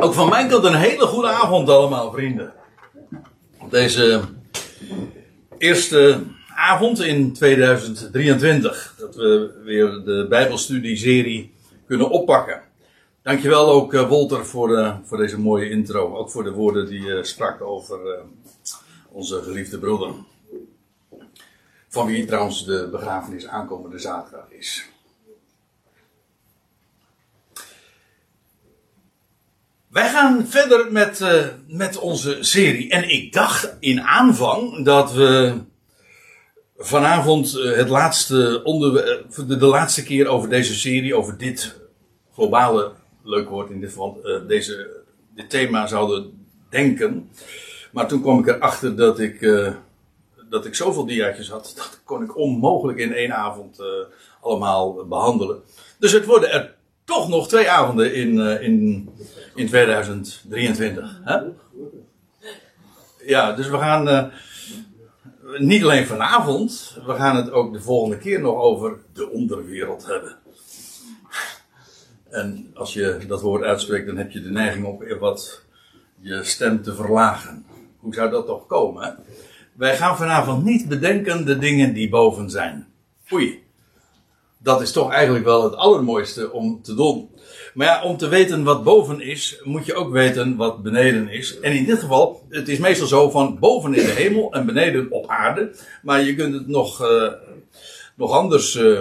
Ook van mijn kant een hele goede avond allemaal, vrienden. Deze eerste avond in 2023. Dat we weer de Bijbelstudieserie kunnen oppakken. Dankjewel ook uh, Wolter voor, uh, voor deze mooie intro. Ook voor de woorden die je uh, sprak over onze geliefde broeder. Van wie trouwens de begrafenis aankomende zaterdag is. Wij gaan verder met, uh, met onze serie. En ik dacht in aanvang dat we vanavond uh, het laatste onderwerp, de, de, laatste keer over deze serie, over dit globale, leuk woord in dit geval, deze, dit thema zouden denken. Maar toen kwam ik erachter dat ik, dat ik zoveel diaatjes had, dat kon ik onmogelijk in één avond allemaal behandelen. Dus het worden er toch nog twee avonden in, in in 2023. Hè? Ja, dus we gaan uh, niet alleen vanavond, we gaan het ook de volgende keer nog over de onderwereld hebben. En als je dat woord uitspreekt, dan heb je de neiging om wat je stem te verlagen. Hoe zou dat toch komen? Wij gaan vanavond niet bedenken de dingen die boven zijn. Oei. Dat is toch eigenlijk wel het allermooiste om te doen. Maar ja, om te weten wat boven is, moet je ook weten wat beneden is. En in dit geval, het is meestal zo van boven in de hemel en beneden op aarde. Maar je kunt het nog, uh, nog anders uh,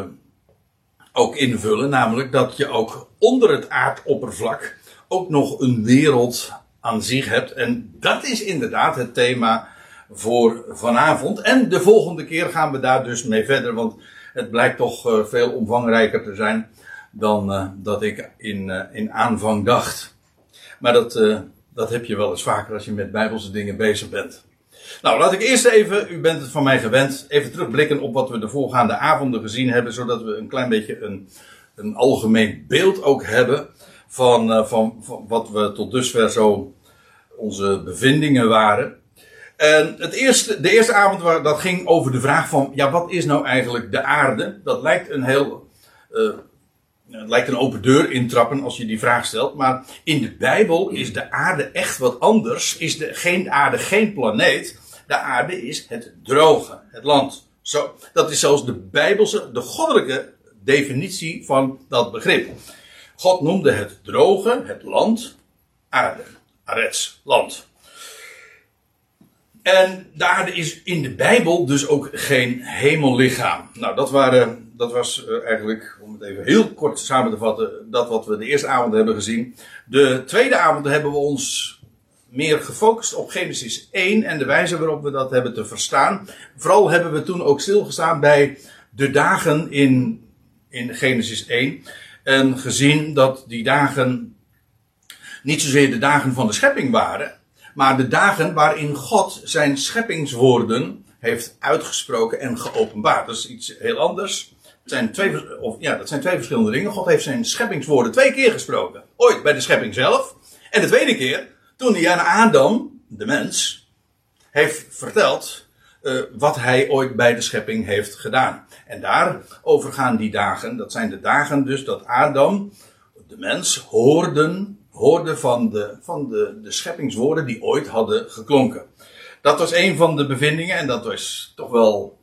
ook invullen. Namelijk dat je ook onder het aardoppervlak ook nog een wereld aan zich hebt. En dat is inderdaad het thema voor vanavond. En de volgende keer gaan we daar dus mee verder. Want het blijkt toch uh, veel omvangrijker te zijn dan uh, dat ik in, uh, in aanvang dacht. Maar dat, uh, dat heb je wel eens vaker als je met bijbelse dingen bezig bent. Nou, laat ik eerst even, u bent het van mij gewend, even terugblikken op wat we de voorgaande avonden gezien hebben, zodat we een klein beetje een, een algemeen beeld ook hebben van, van, van wat we tot dusver zo onze bevindingen waren. En het eerste, de eerste avond waar, dat ging over de vraag van, ja, wat is nou eigenlijk de aarde? Dat lijkt een heel het lijkt een open deur intrappen als je die vraag stelt. Maar in de Bijbel is de aarde echt wat anders. Is de geen aarde geen planeet. De aarde is het droge, het land. Zo, dat is zelfs de Bijbelse, de goddelijke definitie van dat begrip. God noemde het droge, het land, aarde. Arets, land. En de aarde is in de Bijbel dus ook geen hemellichaam. Nou, dat, waren, dat was eigenlijk, om het even heel kort samen te vatten, dat wat we de eerste avond hebben gezien. De tweede avond hebben we ons meer gefocust op Genesis 1 en de wijze waarop we dat hebben te verstaan. Vooral hebben we toen ook stilgestaan bij de dagen in, in Genesis 1. En gezien dat die dagen niet zozeer de dagen van de schepping waren, maar de dagen waarin God zijn scheppingswoorden heeft uitgesproken en geopenbaard. Dat is iets heel anders. Zijn twee, of, ja, dat zijn twee verschillende dingen. God heeft zijn scheppingswoorden twee keer gesproken. Ooit bij de schepping zelf. En de tweede keer toen hij aan Adam, de mens, heeft verteld uh, wat hij ooit bij de schepping heeft gedaan. En daarover gaan die dagen. Dat zijn de dagen dus dat Adam, de mens, hoorden hoorde van de, van de, de scheppingswoorden die ooit hadden geklonken. Dat was een van de bevindingen en dat was toch wel.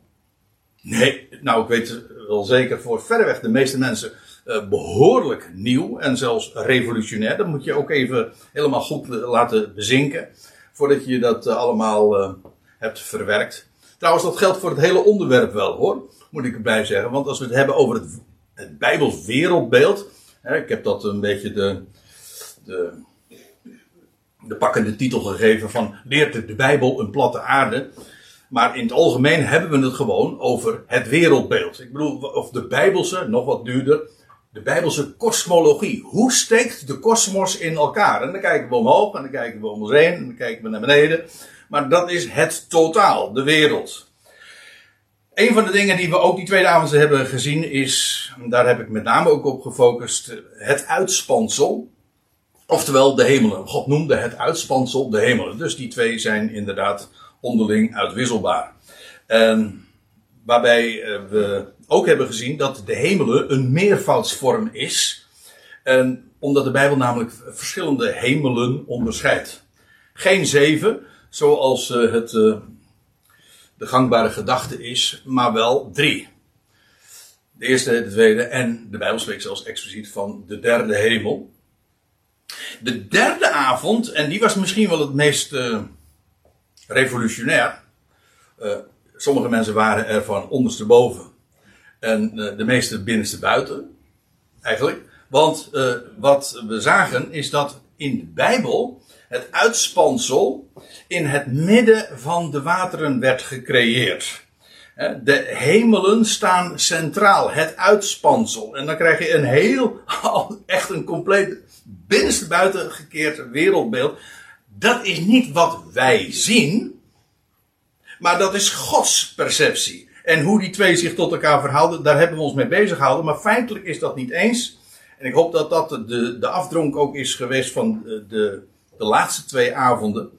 Nee, nou ik weet wel zeker voor verreweg de meeste mensen uh, behoorlijk nieuw en zelfs revolutionair. Dat moet je ook even helemaal goed laten bezinken voordat je dat uh, allemaal uh, hebt verwerkt. Trouwens, dat geldt voor het hele onderwerp wel hoor, moet ik erbij zeggen. Want als we het hebben over het, het Bijbels wereldbeeld. Hè, ik heb dat een beetje de, de, de pakkende titel gegeven van leert de Bijbel een platte aarde. Maar in het algemeen hebben we het gewoon over het wereldbeeld. Ik bedoel, of de Bijbelse, nog wat duurder, de Bijbelse kosmologie. Hoe steekt de kosmos in elkaar? En dan kijken we omhoog, en dan kijken we om ons heen, en dan kijken we naar beneden. Maar dat is het totaal, de wereld. Een van de dingen die we ook die tweede avond hebben gezien is, daar heb ik met name ook op gefocust, het uitspansel. Oftewel de hemelen. God noemde het uitspansel de hemelen. Dus die twee zijn inderdaad onderling uitwisselbaar. Waarbij we ook hebben gezien dat de hemelen een meervoudsvorm is. En omdat de Bijbel namelijk verschillende hemelen onderscheidt. Geen zeven, zoals uh, het uh, de gangbare gedachte is, maar wel drie. De eerste, de tweede en de Bijbel spreekt zelfs expliciet van de derde hemel. De derde avond, en die was misschien wel het meest revolutionair. sommige mensen waren er van ondersteboven en de meeste binnenste buiten, eigenlijk. Want uh, wat we zagen is dat in de Bijbel het uitspansel in het midden van de wateren werd gecreëerd. De hemelen staan centraal, het uitspansel. En dan krijg je een heel, echt een compleet binnenste buiten gekeerd wereldbeeld. Dat is niet wat wij zien, maar dat is Gods perceptie. En hoe die twee zich tot elkaar verhouden, daar hebben we ons mee bezig gehouden. Maar feitelijk is dat niet eens. En ik hoop dat dat de, de afdronk ook is geweest van de, de, laatste twee avonden.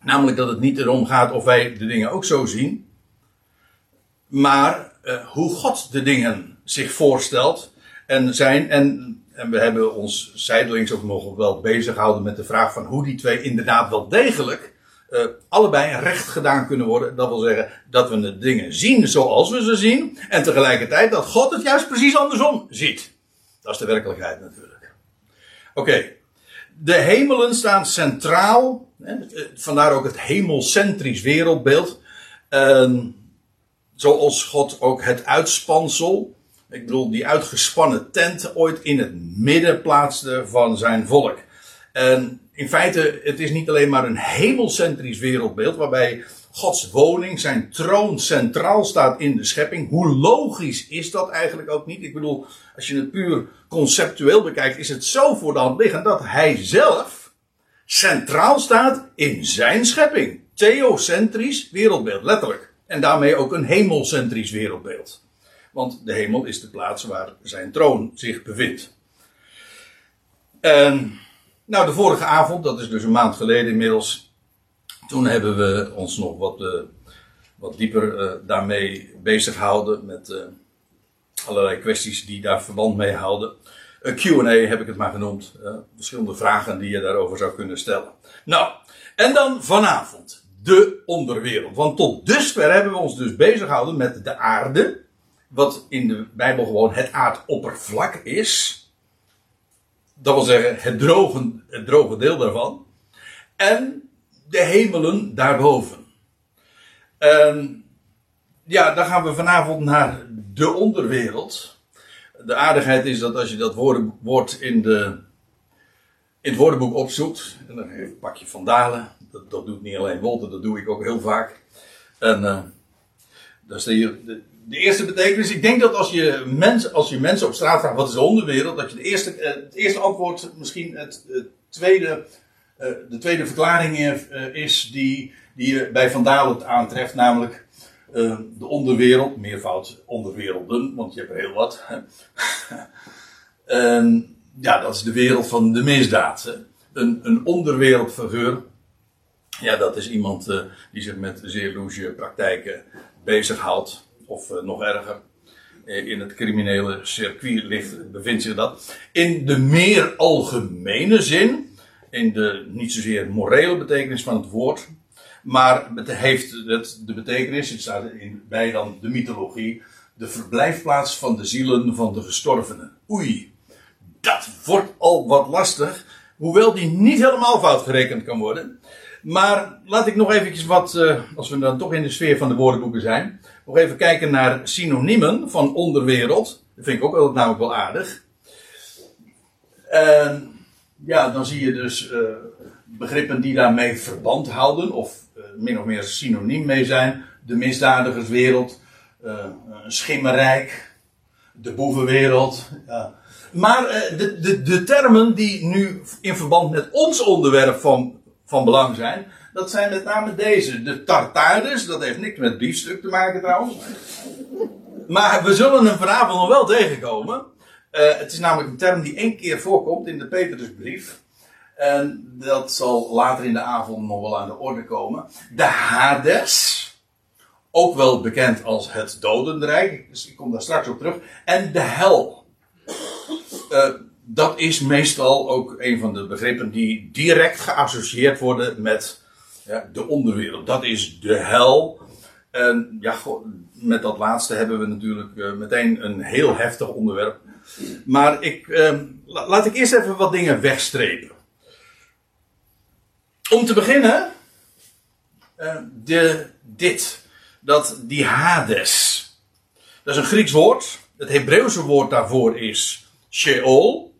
Namelijk dat het niet erom gaat of wij de dingen ook zo zien. Maar uh, hoe God de dingen zich voorstelt en zijn. En, en we hebben ons zijdelings ook nog wel bezig gehouden met de vraag van hoe die twee inderdaad wel degelijk uh, allebei recht gedaan kunnen worden. Dat wil zeggen dat we de dingen zien zoals we ze zien. En tegelijkertijd dat God het juist precies andersom ziet. Dat is de werkelijkheid natuurlijk. Oké. De hemelen staan centraal. Hè, vandaar ook het hemelcentrisch wereldbeeld. Uh, zoals God ook het uitspansel. Ik bedoel, die uitgespannen tent ooit in het midden plaatste van zijn volk. En in feite, het is niet alleen maar een hemelcentrisch wereldbeeld, waarbij Gods woning, zijn troon centraal staat in de schepping. Hoe logisch is dat eigenlijk ook niet? Ik bedoel, als je het puur conceptueel bekijkt, is het zo voor de hand liggend dat hij zelf centraal staat in zijn schepping. Theocentrisch wereldbeeld, letterlijk. En daarmee ook een hemelcentrisch wereldbeeld. Want de hemel is de plaats waar zijn troon zich bevindt. En nou, de vorige avond, dat is dus een maand geleden inmiddels. Toen hebben we ons nog wat, uh, wat dieper uh, daarmee bezig gehouden. Met uh, allerlei kwesties die daar verband mee houden. Een QA heb ik het maar genoemd. verschillende vragen die je daarover zou kunnen stellen. Nou, en dan vanavond. De onderwereld. Want tot dusver hebben we ons dus bezig gehouden met de aarde. Wat in de Bijbel gewoon het aardoppervlak is dat wil zeggen het droge, het droge deel daarvan. En de hemelen daarboven. En ja, dan gaan we vanavond naar de onderwereld. De aardigheid is dat als je dat woord in, de, in het woordenboek opzoekt, en dan pak je Van Dalen, dat, dat doet niet alleen Wolter, dat doe ik ook heel vaak. En uh, dan is de, de eerste betekenis. Ik denk dat als je, mens, als je mensen op straat vraagt wat is de onderwereld, dat je de eerste, eh, het eerste antwoord misschien het, tweede, uh, de tweede verklaring uh, is die, die je bij Van Dalen aantreft, namelijk de onderwereld, meervoud onderwerelden, want je hebt er heel wat. ja, dat is de wereld van de misdaad. Een, een ja, dat is iemand die zich met zeer loesje praktijken bezighoudt of uh, nog erger, eh, in het criminele circuit ligt, bevindt zich dat. In de meer algemene zin, in de niet zozeer morele betekenis van het woord, maar het heeft het, de betekenis, het staat in, bij dan de mythologie, de verblijfplaats van de zielen van de gestorvenen. Oei, dat wordt al wat lastig, hoewel die niet helemaal fout gerekend kan worden. Maar laat ik nog eventjes wat, uh, als we dan toch in de sfeer van de woordenboeken zijn, nog even kijken naar synoniemen van onderwereld. Dat vind ik ook namelijk wel aardig. En ja, dan zie je dus uh, begrippen die daarmee verband houden, of uh, min of meer synoniem mee zijn. De misdadigerswereld, een schimmerrijk, de boevenwereld. Ja. Maar de, de, de termen die nu in verband met ons onderwerp van van belang zijn. Dat zijn met name deze. De tartaardes, dat heeft niks met biefstuk te maken trouwens. Maar we zullen hem vanavond nog wel tegenkomen. Uh, het is namelijk een term die één keer voorkomt in de Petrusbrief. En dat zal later in de avond nog wel aan de orde komen. De Hades. Ook wel bekend als het dodenrijk. Dus ik kom daar straks op terug. En de hel. Uh, dat is meestal ook een van de begrippen die direct geassocieerd worden met ja, de onderwereld. Dat is de hel. En ja, met dat laatste hebben we natuurlijk uh, meteen een heel heftig onderwerp. Maar ik, uh, laat ik eerst even wat dingen wegstrepen. Om te beginnen, uh, de, dit, dat die Hades. Dat is een Grieks woord. Het Hebreeuwse woord daarvoor is Sheol.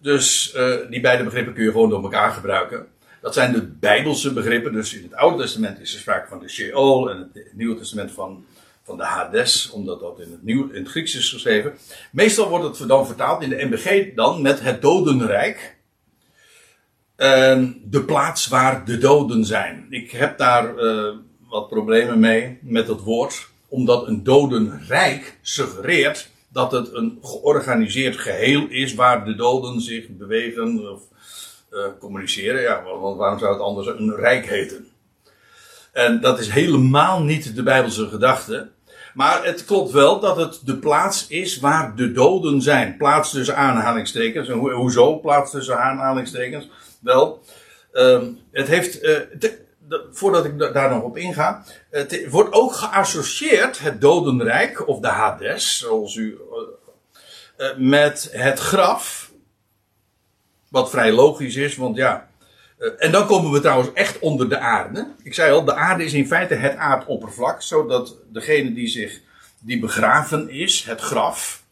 Dus uh, die beide begrippen kun je gewoon door elkaar gebruiken. Dat zijn de Bijbelse begrippen. Dus in het Oude Testament is er sprake van de Sheol. En het Nieuwe Testament van, van de Hades. Omdat dat in het, Nieuw, in het Grieks is geschreven. Meestal wordt het dan vertaald in de MBG dan met het Dodenrijk. En de plaats waar de doden zijn. Ik heb daar uh, wat problemen mee met dat woord. Omdat een dodenrijk suggereert dat het een georganiseerd geheel is waar de doden zich bewegen of uh, communiceren. Ja, want waarom zou het anders een rijk heten? En dat is helemaal niet de Bijbelse gedachte. Maar het klopt wel dat het de plaats is waar de doden zijn. Plaats tussen aanhalingstekens. En ho hoezo plaats tussen aanhalingstekens? Wel, uh, het heeft. Uh, voordat ik daar nog op inga. Het wordt ook geassocieerd, het dodenrijk, of de Hades, zoals u. Uh, met het graf. Wat vrij logisch is, want ja. Uh, en dan komen we trouwens echt onder de aarde. Ik zei al, de aarde is in feite het aardoppervlak, zodat degene die zich. die begraven is, het graf.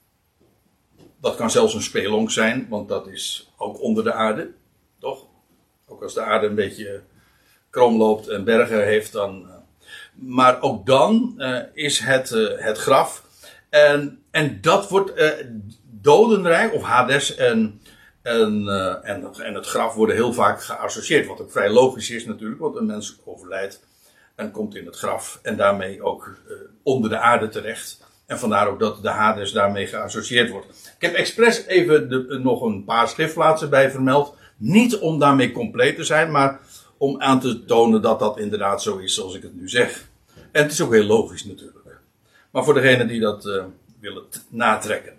Dat kan zelfs een spelonk zijn, want dat is ook onder de aarde. Toch? Ook als de aarde een beetje krom loopt en bergen heeft, dan. Uh, maar ook dan uh, is het, uh, het graf. En, en dat wordt dodenrijk, of Hades en, en, en, en het graf worden heel vaak geassocieerd. Wat ook vrij logisch is natuurlijk, want een mens overlijdt en komt in het graf. En daarmee ook onder de aarde terecht. En vandaar ook dat de Hades daarmee geassocieerd wordt. Ik heb expres even nog een paar schriftplaatsen bij vermeld. Niet om daarmee compleet te zijn, maar om aan te tonen dat dat inderdaad zo is zoals ik het nu zeg. En het is ook heel logisch natuurlijk. Maar voor degenen die dat uh, willen natrekken.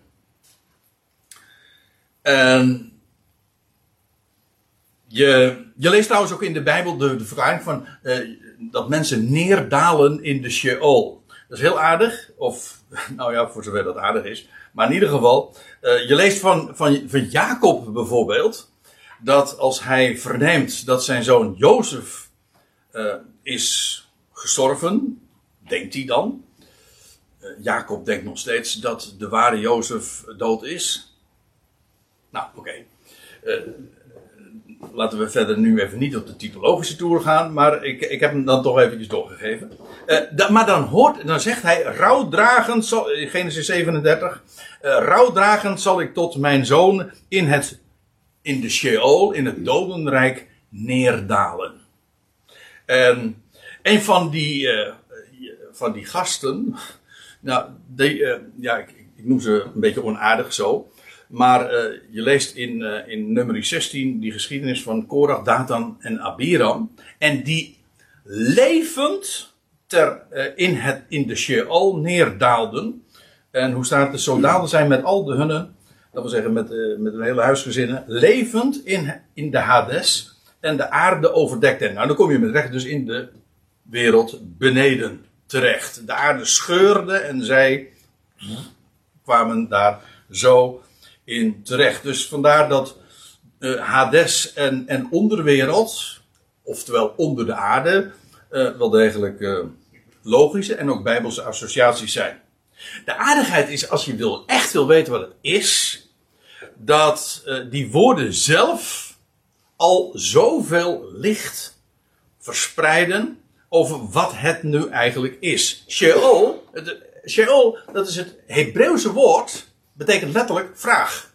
En je, je leest trouwens ook in de Bijbel de, de van uh, dat mensen neerdalen in de Sheol. Dat is heel aardig, of nou ja, voor zover dat aardig is. Maar in ieder geval, uh, je leest van, van, van Jacob bijvoorbeeld dat als hij verneemt dat zijn zoon Jozef uh, is gestorven, denkt hij dan. Jacob denkt nog steeds dat de ware Jozef dood is. Nou, oké. Okay. Uh, laten we verder nu even niet op de typologische toer gaan, maar ik, ik heb hem dan toch eventjes doorgegeven. Da, maar dan hoort, dan zegt hij, rouwdragend zal, Genesis 37, rouwdragend zal ik tot mijn zoon in het in de Sheol, in het dodenrijk, neerdalen. En een van die, uh, van die gasten, nou, die, uh, ja, ik, ik, noem ze een beetje onaardig zo. Maar uh, je leest in, in nummer 16 die geschiedenis van Korach, Datan en Abiram. En die levend ter, in, het, in de Sheol neerdaalden. En hoe staat het? Zo daalden zij met al de hunnen dat wil zeggen met, met een hele huisgezinnen, levend in, in de Hades en de aarde overdekte. Nou, dan kom je met recht dus in de wereld beneden terecht. De aarde scheurde en zij kwamen daar zo in terecht. Dus vandaar dat uh, Hades en, en onderwereld, oftewel onder de aarde, uh, wel degelijk logische en ook bijbelse associaties zijn. De aardigheid is, als je wil, echt wil weten wat het is, dat die woorden zelf al zoveel licht verspreiden over wat het nu eigenlijk is. Sheol, Sheol, dat is het Hebreeuwse woord, betekent letterlijk vraag.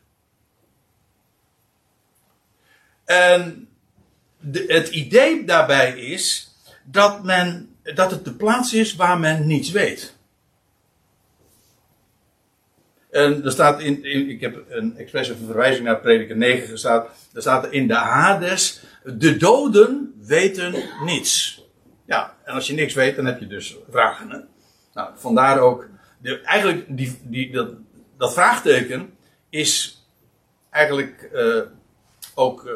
En het idee daarbij is dat, men, dat het de plaats is waar men niets weet. En er staat in, ik heb een expresse verwijzing naar prediker 9 gestaan. Er staat er in de Hades, de doden weten niets. Ja, en als je niks weet, dan heb je dus vragen. Hè? Nou, vandaar ook, de, eigenlijk die, die, dat, dat vraagteken is eigenlijk uh, ook uh,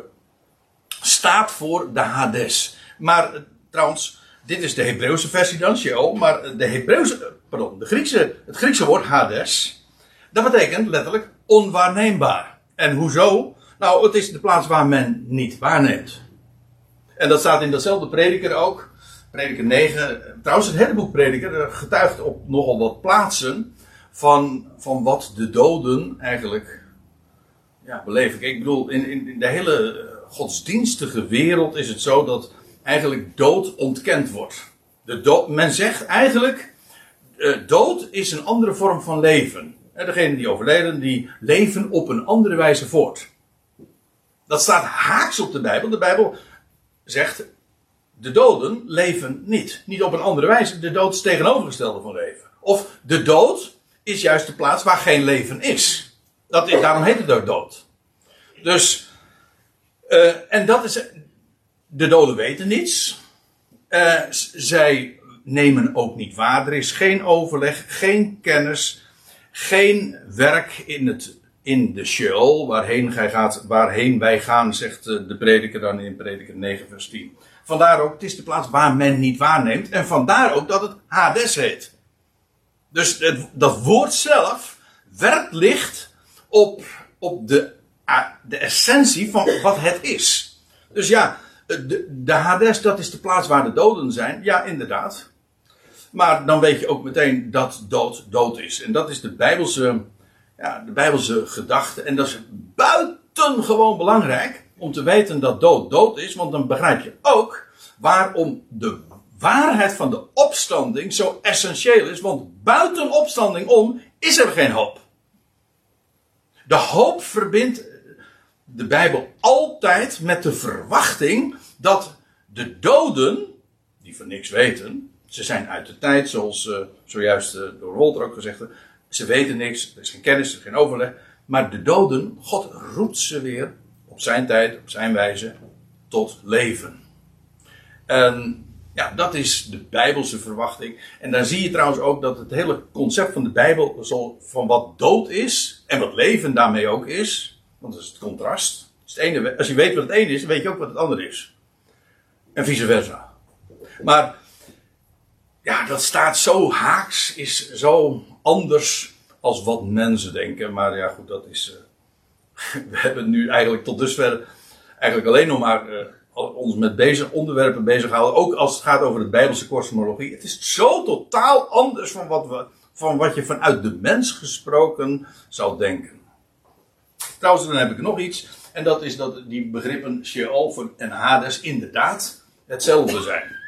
staat voor de Hades. Maar uh, trouwens, dit is de Hebreeuwse versie dan, Sheol, maar de Hebreeuwse, pardon, de Griekse, het Griekse woord Hades, dat betekent letterlijk onwaarneembaar. En hoezo? Nou, het is de plaats waar men niet waarneemt. En dat staat in datzelfde prediker ook. Prediker 9. Trouwens, het hele boek Prediker getuigt op nogal wat plaatsen van, van wat de doden eigenlijk ja, beleven. Ik bedoel, in, in, de hele godsdienstige wereld is het zo dat eigenlijk dood ontkend wordt. De dood, men zegt eigenlijk, uh, dood is een andere vorm van leven. En degenen die overleden, die leven op een andere wijze voort. Dat staat haaks op de Bijbel. De Bijbel zegt, de doden leven niet. Niet op een andere wijze. De dood is tegenovergestelde van leven. Of de dood is juist de plaats waar geen leven is. Dat is daarom heet het ook dood. Dus, uh, en dat is, de doden weten niets. Uh, zij nemen ook niet waar. Er is geen overleg, geen kennis, geen werk in, het, in de Sheol, waarheen, gij gaat, waarheen wij gaan, zegt eh, de prediker dan in prediker 9 vers 10. Vandaar ook, het is de plaats waar men niet waarneemt. En vandaar ook dat het Hades heet. Dus het, dat woord zelf werpt licht op, op de, de essentie van wat het is. Dus ja, de, de Hades, dat is de plaats waar de doden zijn. Ja, inderdaad. Maar dan weet je ook meteen dat dood dood is. En dat is de Bijbelse, ja, de Bijbelse gedachte. En dat is buitengewoon belangrijk om te weten dat dood dood is. Want dan begrijp je ook waarom de waarheid van de opstanding zo essentieel is. Want buiten opstanding om is er geen hoop. De hoop verbindt de Bijbel altijd met de verwachting dat de doden, die van niks weten, ze zijn uit de tijd, zoals uh, zojuist uh, door Walter ook gezegd ze weten niks, er is geen kennis, er is geen overleg, maar de doden, God roept ze weer op zijn tijd, op zijn wijze, tot leven. En ja, dat is de Bijbelse verwachting. En dan zie je trouwens ook dat het hele concept van de Bijbel, van wat dood is en wat leven daarmee ook is, want dat is het contrast. Het ene, als je weet wat het ene is, dan weet je ook wat het andere is. En vice versa. Maar ja, dat staat zo haaks, is zo anders als wat mensen denken. Maar ja, goed, dat is. Uh, we hebben nu eigenlijk tot dusver eigenlijk alleen nog maar uh, ons met deze onderwerpen bezighouden. Ook als het gaat over de Bijbelse kosmologie. Het is zo totaal anders van wat, we, van wat je vanuit de mens gesproken zou denken. Trouwens, dan heb ik nog iets. En dat is dat die begrippen Sheol en Hades inderdaad hetzelfde zijn.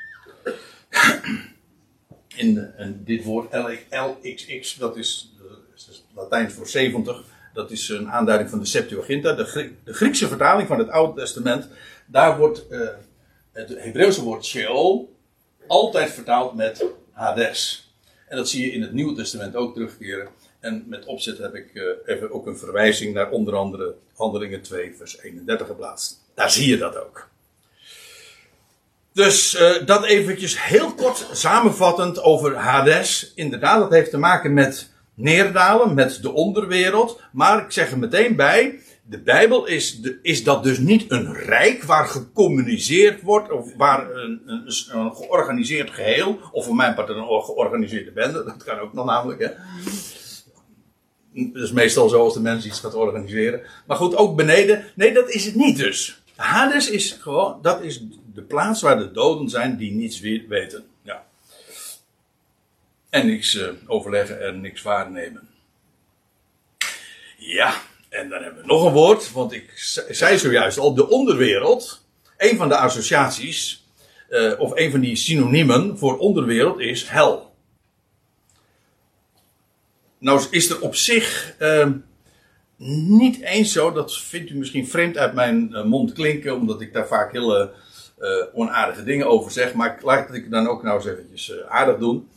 In, dit woord LXX, dat is, dat is Latijn voor 70. Dat is een aanduiding van de Septuaginta, de, de Griekse vertaling van het Oude Testament. Daar wordt uh, het Hebreeuwse woord Sheol altijd vertaald met Hades. En dat zie je in het Nieuwe Testament ook terugkeren. En met opzet heb ik uh, even ook een verwijzing naar onder andere Handelingen 2, vers 31 geplaatst. Daar zie je dat ook. Dus uh, dat eventjes heel kort samenvattend over Hades. Inderdaad, dat heeft te maken met neerdalen, met de onderwereld. Maar ik zeg er meteen bij, de Bijbel is, de, is dat dus niet een rijk waar gecommuniceerd wordt, of waar een, een, een georganiseerd geheel, of voor mijn part een georganiseerde bende, dat kan ook nog namelijk. Hè. Dat is meestal zo als de mens iets gaat organiseren. Maar goed, ook beneden. Nee, dat is het niet dus. Hades is gewoon, dat is de plaats waar de doden zijn die niets weten. Ja. En niks uh, overleggen en niks waarnemen. Ja, en dan hebben we nog een woord, want ik zei zojuist al, de onderwereld. Een van de associaties, uh, of een van die synoniemen voor onderwereld is hel. Nou is er op zich uh, niet eens zo, dat vindt u misschien vreemd uit mijn uh, mond klinken, omdat ik daar vaak hele uh, onaardige dingen over zeg, maar laat ik dan ook nou eens eventjes aardig doen.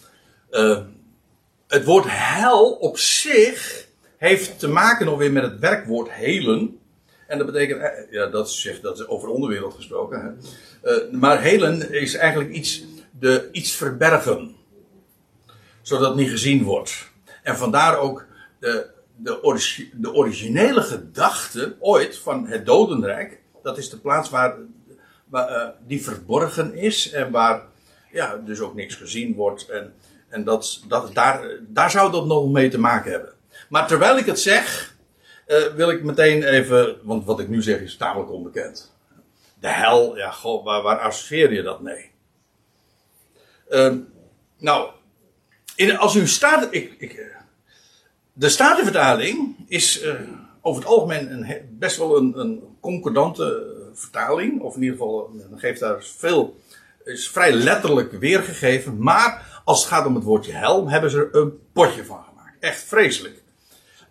het woord hel op zich heeft te maken nog weer met het werkwoord helen. En dat betekent, ja, dat zegt dat is over onderwereld gesproken. Hè. maar helen is eigenlijk iets, de, iets verbergen, zodat het niet gezien wordt. En vandaar ook de, de, de originele gedachte ooit van het dodenrijk, dat is de plaats waar, waar eh, die verborgen is en waar ja, dus ook niks gezien wordt. En, en dat, dat, daar, daar zou dat nog mee te maken hebben. Maar terwijl ik het zeg, uh, wil ik meteen even, want wat ik nu zeg is tamelijk onbekend. De hel, ja, waar, waar associeer je dat mee? Uh, nou, in, als u staat. Ik, ik, eh, de Statenvertaling is uh, over het algemeen een, best wel een, een, concordante vertaling. Of in ieder geval, geeft daar veel. Is vrij letterlijk weergegeven. Maar als het gaat om het woordje hel, hebben ze er een potje van gemaakt. Echt vreselijk.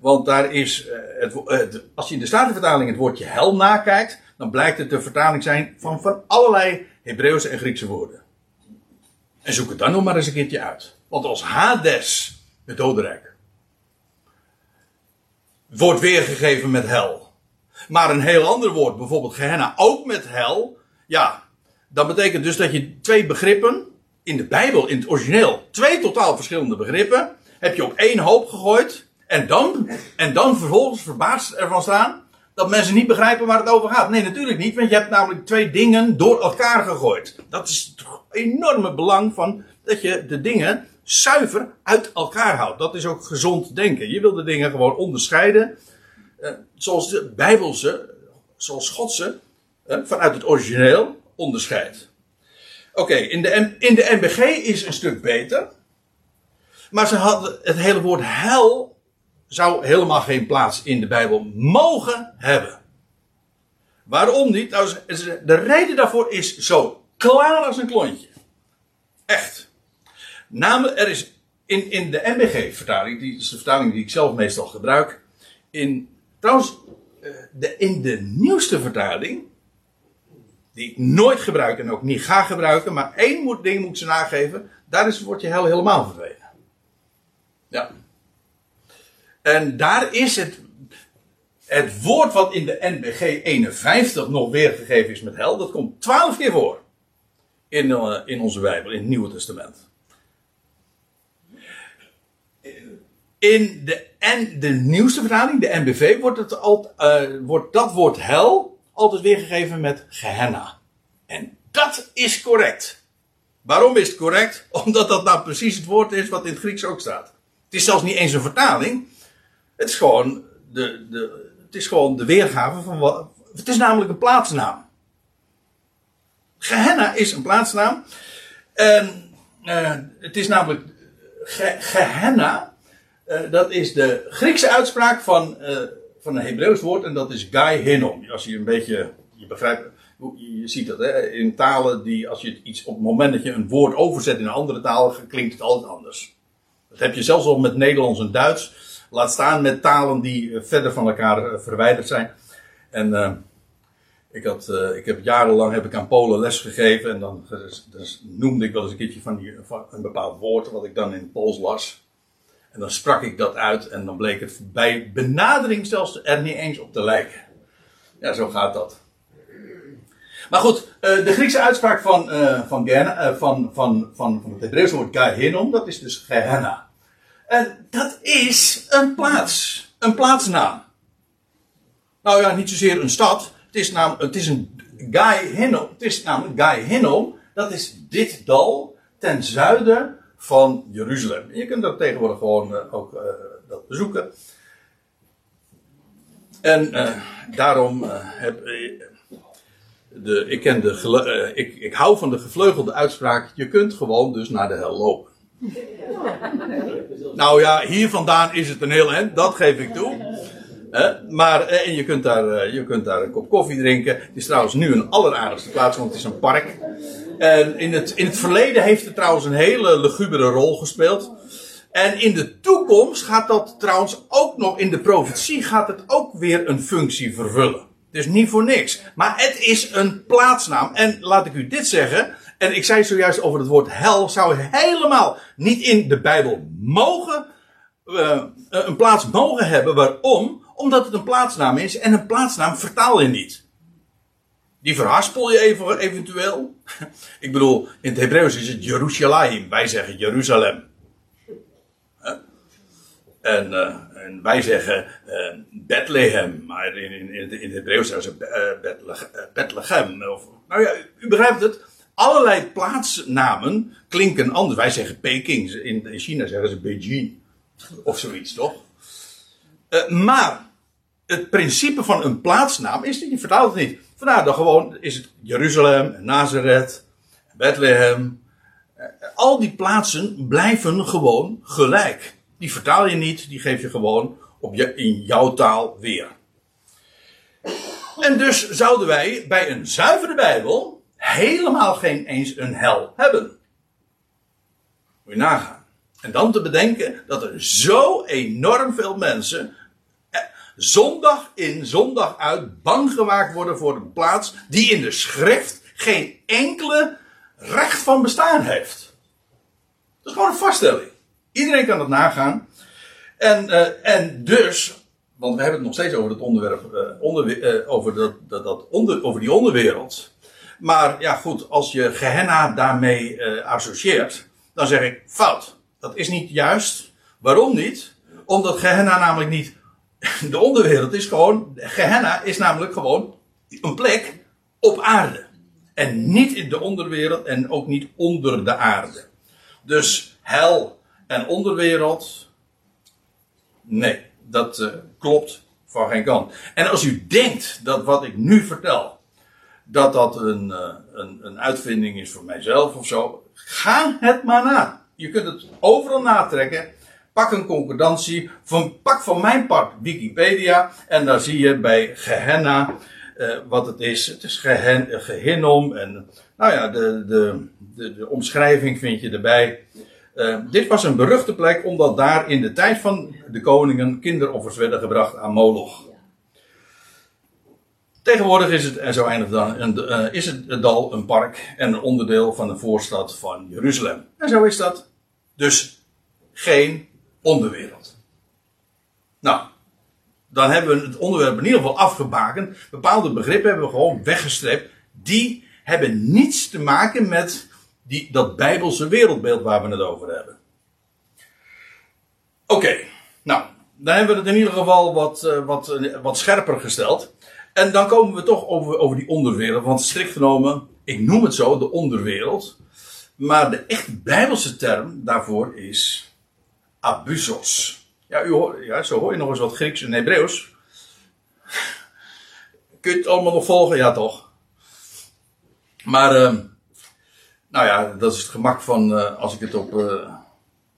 Want daar is, uh, het, als je in de Statenvertaling het woordje hel nakijkt, dan blijkt het de vertaling zijn van, van allerlei Hebreeuwse en Griekse woorden. En zoek het dan nog maar eens een keertje uit. Want als Hades, het dodenrijk, wordt weergegeven met hel. Maar een heel ander woord, bijvoorbeeld Gehenna, ook met hel. Ja, dat betekent dus dat je twee begrippen in de Bijbel, in het origineel, twee totaal verschillende begrippen, heb je op één hoop gegooid. En dan, en dan vervolgens verbaasd ervan staan dat mensen niet begrijpen waar het over gaat. Nee, natuurlijk niet, want je hebt namelijk twee dingen door elkaar gegooid. Dat is het enorme belang van dat je de dingen zuiver uit elkaar houdt. Dat is ook gezond denken. Je wil de dingen gewoon onderscheiden. Eh, zoals de Bijbelse, zoals God ze eh, vanuit het origineel onderscheidt. Oké, in, de, in de NBG is een stuk beter. Maar ze hadden het hele woord hel zou helemaal geen plaats in de Bijbel mogen hebben. Waarom niet? Nou, de reden daarvoor is zo klaar als een klontje. Echt. Namelijk, er is in, in de MBG-vertaling, die is de vertaling die ik zelf meestal gebruik. In, trouwens, eh, de, in de nieuwste vertaling, die ik nooit gebruik en ook niet ga gebruiken, maar één ding moet ze nageven, daar is het woordje hel helemaal verdwenen. Ja. En daar is het, het woord wat in de NBG 51 nog weergegeven is met hel, dat komt twaalf keer voor. In, uh, in onze Bijbel, in het Nieuwe Testament. In de, en de nieuwste vertaling, de NBV, wordt, het uh, wordt dat woord hel altijd weergegeven met Gehenna. En dat is correct. Waarom is het correct? Omdat dat nou precies het woord is wat in het Grieks ook staat. Het is zelfs niet eens een vertaling. Het is gewoon de, de, het is gewoon de weergave van wat. Het is namelijk een plaatsnaam. Gehenna is een plaatsnaam. En uh, het is namelijk ge, Gehenna. Uh, dat is de Griekse uitspraak van, uh, van een Hebreeuws woord. En dat is Gai Hinnom. Als je een beetje. Je begrijpt. Je ziet dat hè, in talen die. Als je iets op het moment dat je een woord overzet in een andere taal. klinkt het altijd anders. Dat heb je zelfs al met Nederlands en Duits. Laat staan met talen die verder van elkaar verwijderd zijn. En uh, ik, had, ik heb jarenlang heb ik aan Polen les gegeven. En dan dus, dus noemde ik wel eens een keertje van, die, van een bepaald woord wat ik dan in het Pools las. En dan sprak ik dat uit en dan bleek het bij benadering zelfs er niet eens op te lijken. Ja, zo gaat dat. Maar goed, de Griekse uitspraak van, van, van, van, van het Hebreeuwse woord Gehenom, dat is dus Gehenna. En dat is een plaats. Een plaatsnaam. Nou ja, niet zozeer een stad. Het is, namelijk, het is een Gai Hinnom. Het is namelijk Gai Hinnom. Dat is dit dal ten zuiden van Jeruzalem. Je kunt dat tegenwoordig gewoon uh, ook uh, dat bezoeken. En daarom heb de, ik, ken de, ik, ik hou van de gevleugelde uitspraak. Je kunt gewoon dus naar de hel lopen. Nou ja, hier vandaan is het een heel eind, dat geef ik toe. maar en je, kunt daar, je kunt daar een kop koffie drinken. Het is trouwens nu een alleraardigste plaats, want het is een park. En in het, in het verleden heeft het trouwens een hele lugubere rol gespeeld. En in de toekomst gaat dat trouwens ook nog, in de profetie gaat het ook weer een functie vervullen. Is niet voor niks. Maar het is een plaatsnaam. En laat ik u dit zeggen. En ik zei zojuist over het woord hel, zou helemaal niet in de Bijbel mogen, uh, een plaats mogen hebben. Waarom? Omdat het een plaatsnaam is en een plaatsnaam vertaal je niet. Die verhaspel je even, eventueel. Ik bedoel, in het Hebreeuws is het Jeruzalem. Wij zeggen Jeruzalem. En, uh, en wij zeggen uh, Bethlehem, maar in, in, in, het Hebreeuws zeggen ze Bethlehem. Of, nou ja, u begrijpt het. Allerlei plaatsnamen klinken anders. Wij zeggen Peking, in, in China zeggen ze Beijing. Of zoiets, toch? maar het principe van een plaatsnaam is, je vertaalt het niet. Vandaar dan gewoon is het Jeruzalem, Nazareth, Bethlehem. Al die plaatsen blijven gewoon gelijk. Die vertaal je niet, die geef je gewoon op je, in jouw taal weer. En dus zouden wij bij een zuivere Bijbel helemaal geen eens een hel hebben. Moet je nagaan. En dan te bedenken dat er zo enorm veel mensen eh, zondag in, zondag uit bang gemaakt worden voor een plaats die in de schrift geen enkele recht van bestaan heeft. Dat is gewoon een vaststelling. Iedereen kan het nagaan. En, uh, en dus, want we hebben het nog steeds over het onderwerp, uh, onder, over, dat, dat, dat onder, over die onderwereld. Maar ja, goed, als je Gehenna daarmee associeert, dan zeg ik fout. Dat is niet juist. Waarom niet? Omdat Gehenna namelijk niet de onderwereld is, gewoon, Gehenna is namelijk gewoon een plek op aarde. En niet in de onderwereld en ook niet onder de aarde. Dus hel en onderwereld. Nee, dat uh, klopt van geen kant. En als u denkt dat wat ik nu vertel, dat dat een, uh, een, een uitvinding is voor mijzelf of zo, ga het maar na. Je kunt het overal natrekken. Pak een concordantie. Van, pak van mijn part Wikipedia. En daar zie je bij Gehenna uh, wat het is. Het is gehen. En nou ja, de, de, de, de omschrijving vind je erbij. Uh, dit was een beruchte plek omdat daar in de tijd van de koningen kinderoffers werden gebracht aan Moloch. Tegenwoordig is het, en zo eindigt dan, een, uh, is het dal een park en een onderdeel van de voorstad van Jeruzalem. En zo is dat. Dus geen onderwereld. Nou, dan hebben we het onderwerp in ieder geval afgebakend. Bepaalde begrippen hebben we gewoon weggestreept. Die hebben niets te maken met die, dat bijbelse wereldbeeld waar we het over hebben. Oké, nou, dan hebben we het in ieder geval wat, uh, wat, wat scherper gesteld. En dan komen we toch over, over die onderwereld. Want strikt genomen, ik noem het zo, de onderwereld. Maar de echt bijbelse term daarvoor is abusos. Ja, u ja, zo hoor je nog eens wat Grieks en Hebreeuws. Kun je het allemaal nog volgen? Ja, toch? Maar, uh, nou ja, dat is het gemak van uh, als ik het op uh,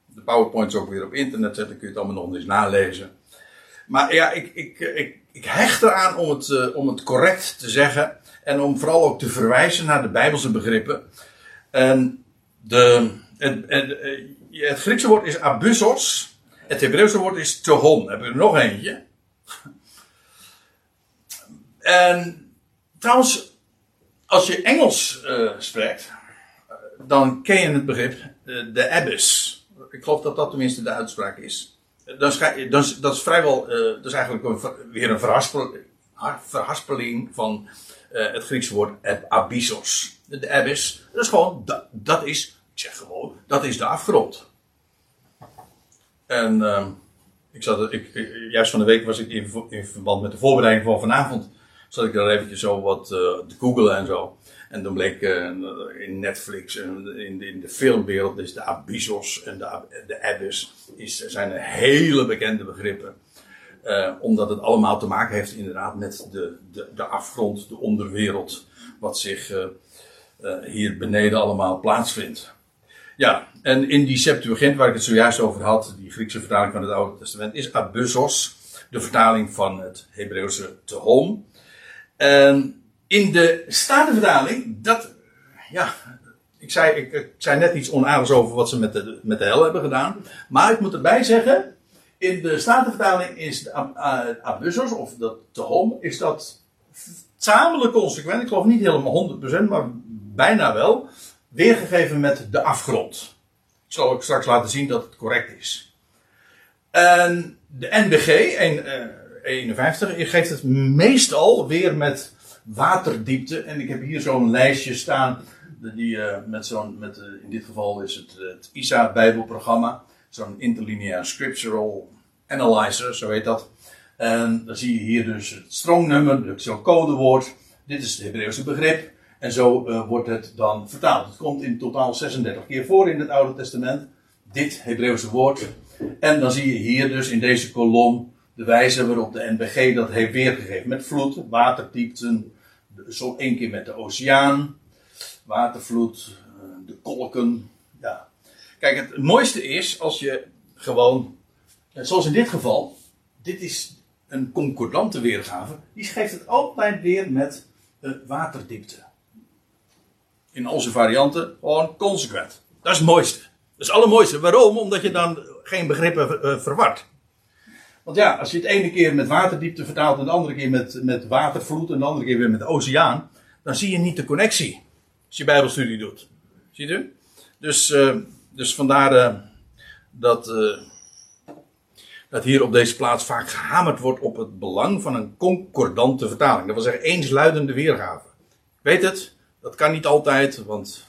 de PowerPoints ook weer op internet zet, dan kun je het allemaal nog eens nalezen. Maar ja, ik, ik, ik, ik hecht eraan om het, om het correct te zeggen en om vooral ook te verwijzen naar de Bijbelse begrippen. En de, het, het, het Griekse woord is abusos. Het Hebreeuwse woord is tehon. Heb ik er nog eentje. En trouwens, als je Engels uh, spreekt, dan ken je het begrip uh, de abyss. Ik geloof dat dat tenminste de uitspraak is. Dan, dat is vrijwel, uh, dat is eigenlijk weer een verhaspeling, van het Griekse woord abyssos. De abyss, dat is gewoon, dat, is, ik zeg gewoon, dat is de afgrond. En uh, ik zat, ik, juist van de week was ik in, in, verband met de voorbereiding van vanavond. Zat ik daar eventjes zo wat uh, te googlen en zo. En dan bleek uh, in Netflix en in, in, de filmwereld is de abyssos en de, de abyss is, zijn hele bekende begrippen. Uh, omdat het allemaal te maken heeft inderdaad met de, de, de afgrond, de onderwereld. Wat zich hier beneden allemaal plaatsvindt. Ja, en in die Septuagint waar ik het zojuist over had, die Griekse vertaling van het Oude Testament, is abyssos, de vertaling van het Hebreeuwse tehom. En in de Statenvertaling, dat, ja, ik zei, ik, ik, zei net iets onaardigs over wat ze met de, met de hel hebben gedaan. Maar ik moet erbij zeggen, in de Statenvertaling is de abyssos, of dat tehom, is dat tamelijk consequent. Ik geloof niet helemaal 100%, maar bijna wel weergegeven met de afgrond. Ik zal ook straks laten zien dat het correct is. En de NBG 51 uh, geeft het meestal weer met waterdiepte. En ik heb hier zo'n lijstje staan. Die, uh, met zo'n, met, uh, in dit geval is het het ISA Bijbelprogramma. Zo'n interlineair scriptural Analyzer, zo heet dat. En dan zie je hier dus het strongnummer, zo'n codewoord. Dit is het Hebreeuwse begrip. En zo wordt het dan vertaald. Het komt in totaal 36 keer voor in het Oude Testament. Dit Hebreeuwse woord. En dan zie je hier dus in deze kolom de wijze waarop de NBG dat heeft weergegeven. Met vloed, waterdiepten, zo één keer met de oceaan, watervloed, eh, de kolken. Ja. Kijk, het mooiste is als je gewoon, eh, zoals in dit geval, dit is een concordante weergave, die geeft het altijd weer met waterdiepte. In onze varianten gewoon consequent. Dat is het mooiste. Dat is het allermooiste. Waarom? Omdat je dan geen begrippen uh, verward. Want ja, als je het ene keer met waterdiepte vertaalt en de andere keer met, met watervloed en de andere keer weer met oceaan, dan zie je niet de connectie. Als je bijbelstudie doet. Ziet u? Dus, uh, dus vandaar uh, dat, dat hier op deze plaats vaak gehamerd wordt op het belang van een concordante vertaling. Dat wil zeggen eensluidende weergave. Ik weet het, dat kan niet altijd, want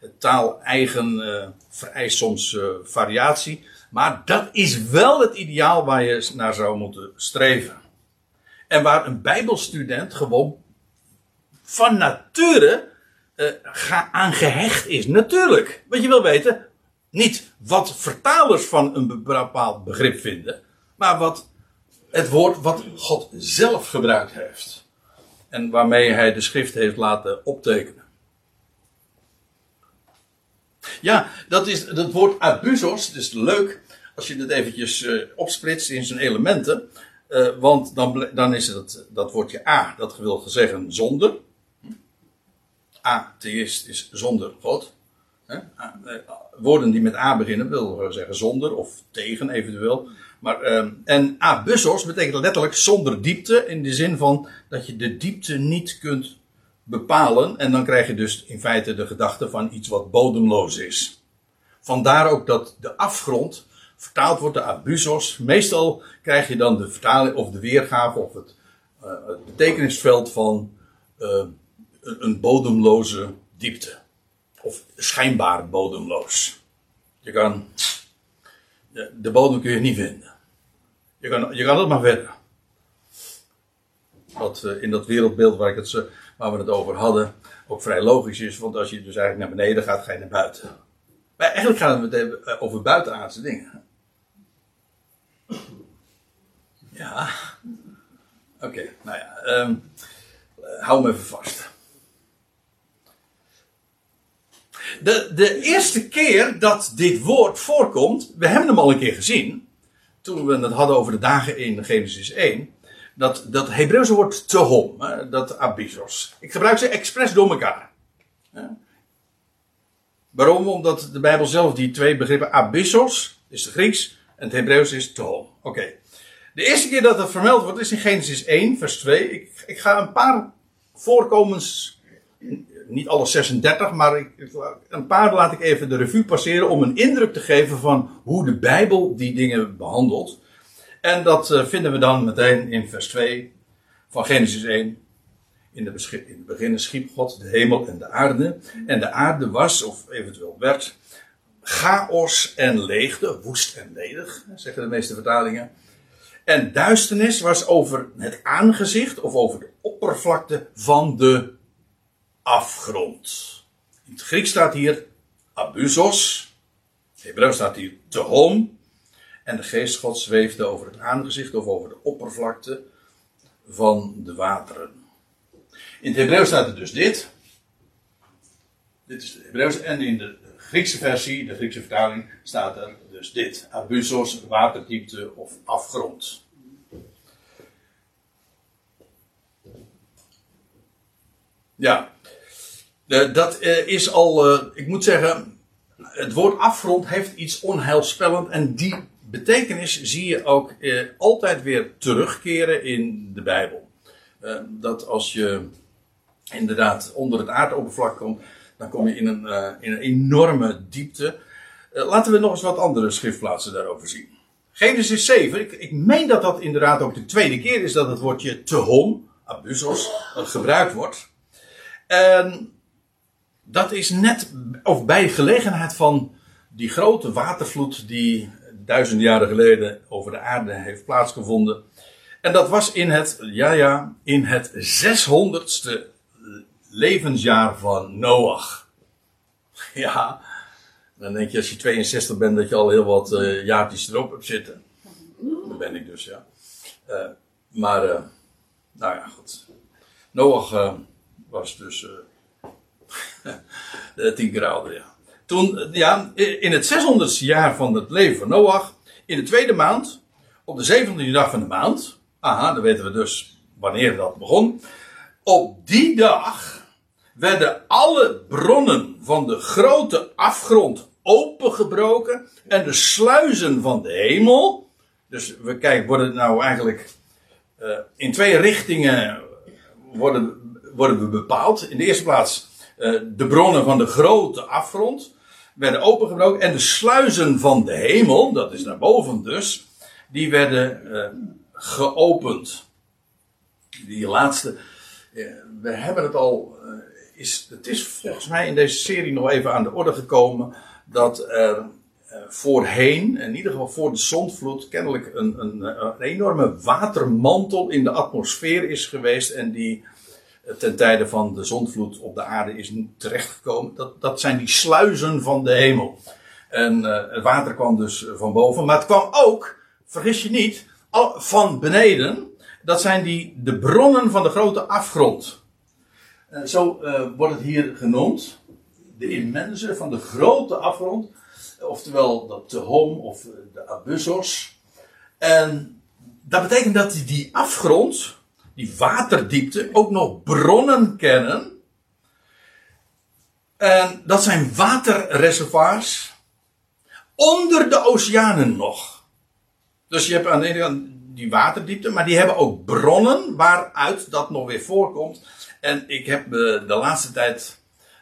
het taal eigen uh, vereist soms variatie. Maar dat is wel het ideaal waar je naar zou moeten streven. En waar een Bijbelstudent gewoon van nature uh, aan gehecht is. Natuurlijk. Want je wil weten, niet wat vertalers van een bepaald begrip vinden, maar wat het woord wat God zelf gebruikt heeft. En waarmee hij de schrift heeft laten optekenen. Ja, dat is het woord abusos. Is leuk als je het eventjes uh, opsplitst in zijn elementen. Uh, want dan, dan is het dat woordje A, dat wil zeggen zonder. Atheïst is zonder God. Eh, woorden die met A beginnen wil zeggen zonder of tegen eventueel. Maar, en abusos betekent letterlijk zonder diepte. In de zin van dat je de diepte niet kunt bepalen. En dan krijg je dus in feite de gedachte van iets wat bodemloos is. Vandaar ook dat de afgrond vertaald wordt de abusos. Meestal krijg je dan de vertaling of de weergave of het, uh, het betekenisveld van uh, een bodemloze diepte. Of schijnbaar bodemloos. Je kan, de bodem kun je niet vinden. Je kan, je kan het maar verder. Wat uh, in dat wereldbeeld waar, ik het, waar we het over hadden ook vrij logisch is. Want als je dus eigenlijk naar beneden gaat, ga je naar buiten. Maar eigenlijk gaat het met over buitenaardse dingen. Ja. Oké, nou ja. Um, hou me even vast. De, de eerste keer dat dit woord voorkomt, we hebben hem al een keer gezien. Toen we het hadden over de dagen in Genesis 1. Dat, dat Hebreeuwse woord tehom, dat abysos. Ik gebruik ze expres door elkaar. Waarom? Omdat de Bijbel zelf die twee begrippen abyssos, is het Grieks, en het Hebreeuws is tehom. Oké. De eerste keer dat het vermeld wordt is in Genesis 1, vers 2. Ik, ik ga een paar voorkomens, niet alle 36, maar ik, een paar laat ik even de revue passeren om een indruk te geven van hoe de Bijbel die dingen behandelt. En dat uh, vinden we dan meteen in vers 2 van Genesis 1. In, de in het begin schiep God de hemel en de aarde. En de aarde was, of eventueel werd, chaos en leegte, woest en ledig, zeggen de meeste vertalingen. En duisternis was over het aangezicht of over de oppervlakte van de afgrond. In het Grieks staat hier abusos. In het Hebreeuws staat hier tehom. En de geest zweefde over het aangezicht of over de oppervlakte van de wateren. In het Hebreeuws staat er dus dit. Dit is de Hebreeuws. En in de Griekse versie, de Griekse vertaling, staat er dus dit: abusos, waterdiepte of afgrond. Ja, dat eh, is al, eh, ik moet zeggen, het woord afgrond heeft iets onheilspellend en die betekenis zie je ook eh, altijd weer terugkeren in de Bijbel. dat als je inderdaad onder het aardoppervlak komt, dan kom je in een, in een enorme diepte. Eh, laten we nog eens wat andere schriftplaatsen daarover zien. Genesis 7, ik, ik meen dat dat inderdaad ook de tweede keer is dat het woordje tehom, abusos, gebruikt wordt. En dat is net, of bij gelegenheid van die grote watervloed die duizenden jaren geleden over de aarde heeft plaatsgevonden. En dat was in het, ja ja, in het 600ste levensjaar van Noach. Ja, dan denk je als je 62 bent dat je al heel wat uh, jaartjes erop hebt zitten. Dat ben ik dus, ja. Uh, maar, nou ja, goed. Noach was dus tien keer ouder, ja. Toen, ja, in het 600ste jaar van het leven van Noach, in de tweede maand, op de 17e dag van de maand, aha, dan weten we dus wanneer dat begon. Op die dag werden alle bronnen van de grote afgrond opengebroken en de sluizen van de hemel. Dus we kijken, worden nou eigenlijk uh, in twee richtingen worden, worden we bepaald. In de eerste plaats uh, de bronnen van de grote afgrond werden opengebroken en de sluizen van de hemel, dat is naar boven dus, die werden uh, geopend. Die laatste, we hebben het al is, het is volgens mij in deze serie nog even aan de orde gekomen dat er eh, voorheen, in ieder geval voor de zondvloed, kennelijk een, een, een, enorme watermantel in de atmosfeer is geweest en die eh, ten tijde van de zondvloed op de aarde is terechtgekomen. Dat, dat zijn die sluizen van de hemel. En uh, het water kwam dus van boven, maar het kwam ook, vergis je niet, van beneden. Dat zijn die, de bronnen van de grote afgrond. Eh, zo uh, wordt het hier genoemd. De immense van de grote afgrond. Oftewel dat Tehom of eh, de Abyssos. En dat betekent dat die afgrond, die waterdiepte, ook nog bronnen kennen. En dat zijn waterreservoirs onder de oceanen nog. Dus je hebt aan de ene kant die waterdiepte, maar die hebben ook bronnen waaruit dat nog weer voorkomt. En ik heb me de laatste tijd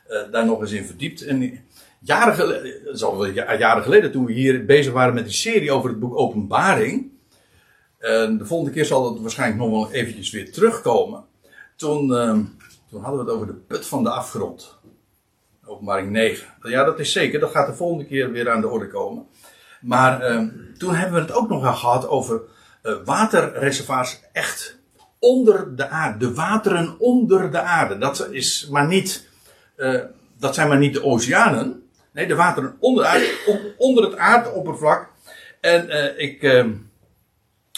uh, daar nog eens in verdiept. En jaren geleden, al jaren geleden, toen we hier bezig waren met die serie over het boek Openbaring. En de volgende keer zal het waarschijnlijk nog wel eventjes weer terugkomen. Toen, uh, toen hadden we het over de put van de afgrond. Openbaring 9. Ja, dat is zeker. Dat gaat de volgende keer weer aan de orde komen. Maar uh, toen hebben we het ook nog gehad over uh, waterreservoirs echt onder de aarde. De wateren onder de aarde. Dat, is maar niet, uh, dat zijn maar niet de oceanen. Nee, de wateren onder, onder het aardoppervlak. En uh, ik, uh,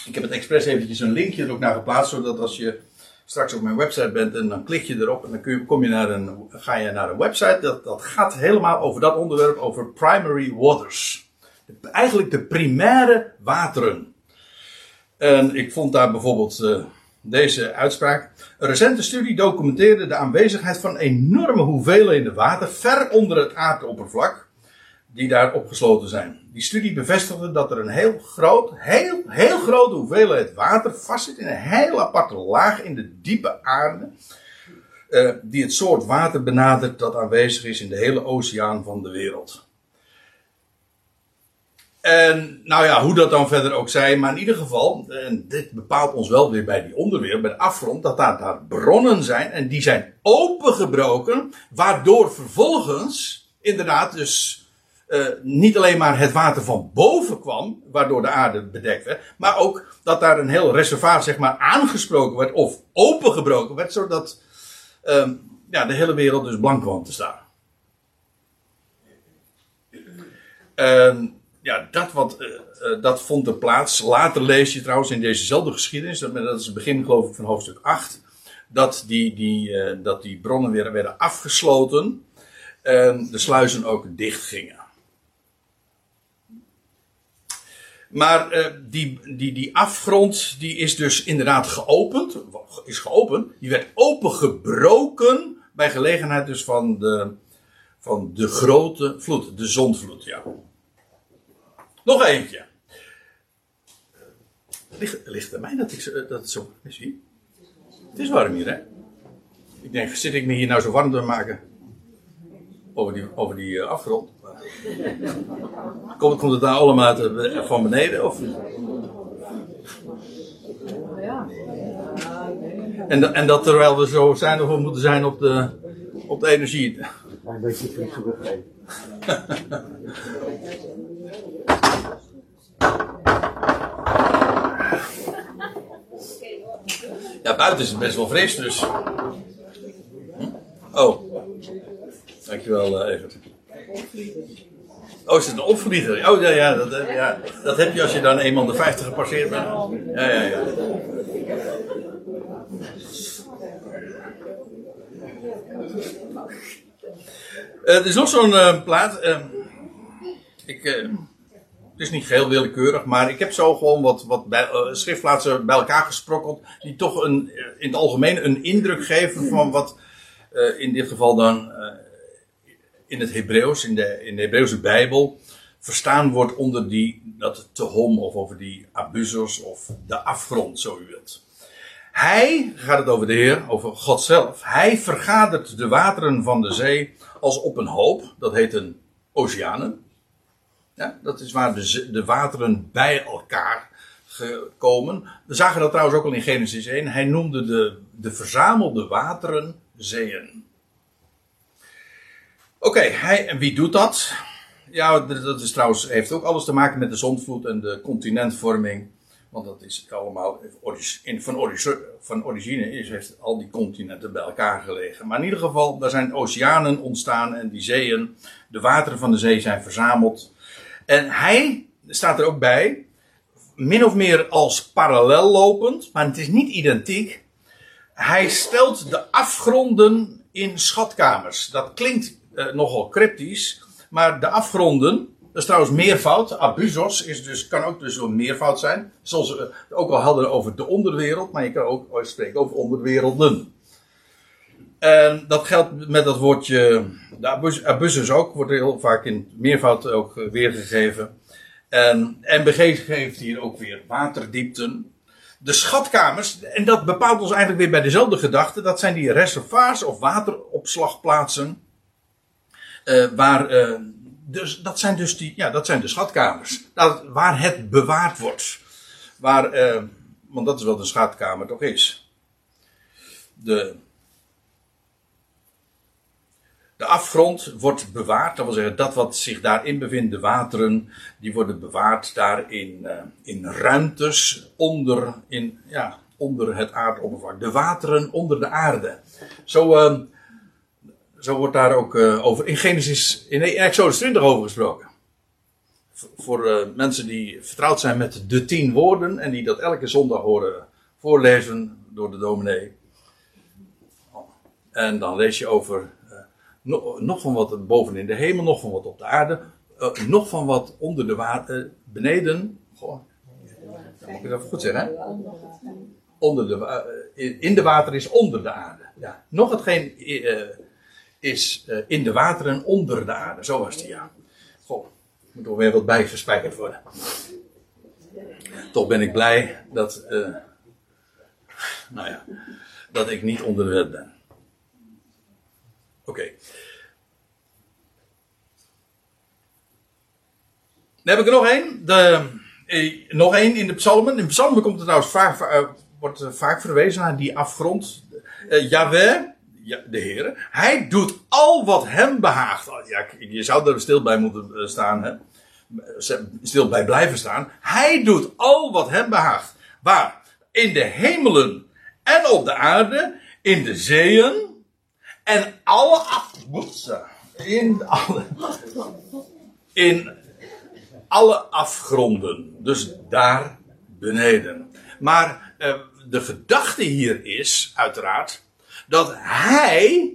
ik heb het expres eventjes een linkje er ook naar geplaatst. Zodat als je straks op mijn website bent en dan klik je erop. En dan kom je naar een, ga je naar een website. Dat, dat gaat helemaal over dat onderwerp. Over primary waters. De, eigenlijk de primaire wateren. En ik vond daar bijvoorbeeld uh, deze uitspraak. Een recente studie documenteerde de aanwezigheid van enorme hoeveelheden water ver onder het aardoppervlak, die daar opgesloten zijn. Die studie bevestigde dat er een heel groot, heel, heel grote hoeveelheid water vastzit in een heel aparte laag in de diepe aarde, uh, die het soort water benadert dat aanwezig is in de hele oceaan van de wereld. En nou ja, hoe dat dan verder ook zij, maar in ieder geval, en dit bepaalt ons wel weer bij die onderwereld, bij de afgrond, dat daar, daar bronnen zijn en die zijn opengebroken, waardoor vervolgens inderdaad dus uh, niet alleen maar het water van boven kwam, waardoor de aarde bedekt werd, maar ook dat daar een heel reservoir zeg maar aangesproken werd of opengebroken werd, zodat uh, ja, de hele wereld dus blank kwam te staan. Uh, ja, dat, wat, uh, uh, dat vond er plaats. Later lees je trouwens in dezezelfde geschiedenis, dat, is het begin geloof ik van hoofdstuk 8, dat die, die, dat die bronnen weer werden afgesloten en de sluizen ook dicht gingen. Maar die, die, die afgrond die is dus inderdaad geopend, is geopend, die werd opengebroken bij gelegenheid dus van de, van de grote vloed, de zondvloed, ja. Nog eentje. Ligt, ligt bij mij dat, ik, dat het zo? Hier? Het is warm hier, hè? Ik denk, zit ik me hier nou zo warm te maken? Over die, over die uh, afgrond. Komt, komt het daar allemaal uit, uh, van beneden? Of? En, en dat terwijl we zo zijn of we moeten zijn op de, op de energie. Een beetje. Ja, buiten is het best wel fris, dus. Hm? Oh. Dankjewel, uh, Evert. Oh, is het een opvlieger? Oh ja, ja, dat, eh, ja, dat heb je als je dan eenmaal de 50 gepasseerd bent. Ja, ja, ja. Uh, er is nog zo'n plaat. Uh, ik, het is niet geheel willekeurig, maar ik heb zo gewoon wat, wat schriftplaatsen bij elkaar gesprokkeld. Die toch een, in het algemeen een indruk geven van wat in dit geval dan in het Hebreeuws, in de, in de Hebreeuwse Bijbel, verstaan wordt onder die, dat tehom of over die abusers of de afgrond, zo u wilt. Hij, gaat het over de Heer, over God zelf. Hij vergadert de wateren van de zee als op een hoop. Dat heet een oceanen. Ja, dat is waar de, de wateren bij elkaar gekomen. We zagen dat trouwens ook al in Genesis 1. Hij noemde de, de verzamelde wateren zeeën. Oké, hij en wie doet dat? Ja, dat is trouwens, heeft ook alles te maken met de zondvloed en de continentvorming. Want dat is allemaal van, origine, van origine is, heeft al die continenten bij elkaar gelegen. Maar in ieder geval, daar zijn oceanen ontstaan en die zeeën, de wateren van de zee zijn verzameld. En hij staat er ook bij, min of meer als parallel lopend, maar het is niet identiek. Hij stelt de afgronden in schatkamers. Dat klinkt uh, nogal cryptisch. Maar de afgronden, dat is trouwens meervoud. Abusos is dus, kan ook dus een meervoud zijn. Zoals we ook al hadden over de onderwereld, maar je kan ook spreken over onderwerelden. En dat geldt met dat woordje, de abusus ook, wordt heel vaak in meervoud ook eh, weergegeven. En MBG geeft hier ook weer waterdiepten. De schatkamers, en dat bepaalt ons eigenlijk weer bij dezelfde gedachte, dat zijn die reservoirs of wateropslagplaatsen. Uh, waar, uh, dus, dat zijn dus die, ja, dat zijn de schatkamers. Dat, waar het bewaard wordt. Waar, uh, want dat is wat een schatkamer toch is. De, de afgrond wordt bewaard, dat wil zeggen dat wat zich daarin bevindt, de wateren, die worden bewaard daar in, in ruimtes onder, in, ja, onder het aardoppervlak. De wateren onder de aarde. Zo, zo wordt daar ook uh, over in Genesis, in Exodus 20 over gesproken. voor uh, mensen die vertrouwd zijn met de tien woorden en die dat elke zondag horen voorlezen door de dominee. En dan lees je over uh, nog, van wat boven in de hemel, nog van wat op de aarde, nog van wat onder de water, beneden. Goh, dat moet ik even goed zeggen. Hè? Onder de, in, in de water is onder de aarde. Ja. Nog hetgeen is uh, in de wateren onder de aarde. Zo was die, ja. Goh, moet er weer wat bijgespijkerd worden. Toch ben ik blij dat, uh, nou ja, dat ik niet onder de wet ben. Oké. Dan heb ik er nog één. De, eh, nog één in de psalmen. In de psalmen komt het trouwens vaak, uh, wordt vaak verwezen naar die afgrond. Uh, ja, de Heer. Hij doet al wat hem behaagt. Oh, ja, je zou er stil bij moeten eh, staan, hè? stil bij blijven staan. Hij doet al wat hem behaagt. Waar? In de hemelen en op de aarde, in de zeeën en alle. In alle, in alle afgronden. Dus daar beneden. Maar eh, de gedachte hier is, uiteraard, dat hij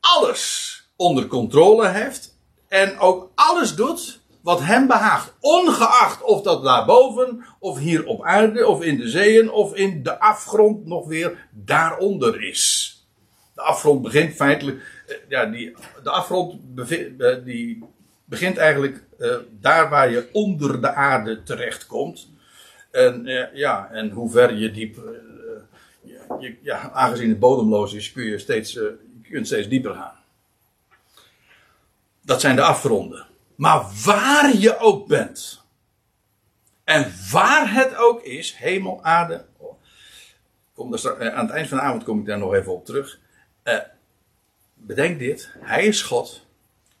alles onder controle heeft en ook alles doet wat hem behaagt. Ongeacht of dat daarboven, of hier op aarde, of in de zeeën, of in de afgrond nog weer daaronder is. De afgrond begint feitelijk, eh, ja, die, de afgrond eh, die begint eigenlijk uh, daar waar je onder de aarde terechtkomt. En ja, en hoe ver je diep je, ja, aangezien het bodemloos is, kun je, steeds, uh, je kunt steeds dieper gaan. Dat zijn de afgronden. Maar waar je ook bent. En waar het ook is, hemel, aarde. Kom daar straks, aan het eind van de avond kom ik daar nog even op terug. Uh, bedenk dit. Hij is God.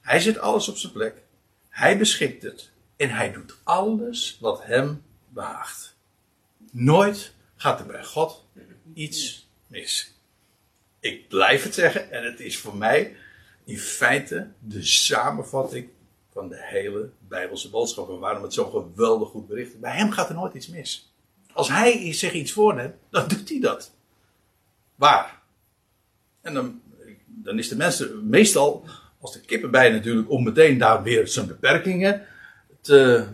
Hij zet alles op zijn plek. Hij beschikt het. En hij doet alles wat hem behaagt. Nooit gaat er bij God iets mis. Ik blijf het zeggen en het is voor mij in feite de samenvatting van de hele Bijbelse boodschap. En waarom het zo geweldig goed bericht. Bij hem gaat er nooit iets mis. Als hij zich iets voorneemt, dan doet hij dat. Waar? En dan, dan is de mensen meestal, als de kippen bij natuurlijk, om meteen daar weer zijn beperkingen te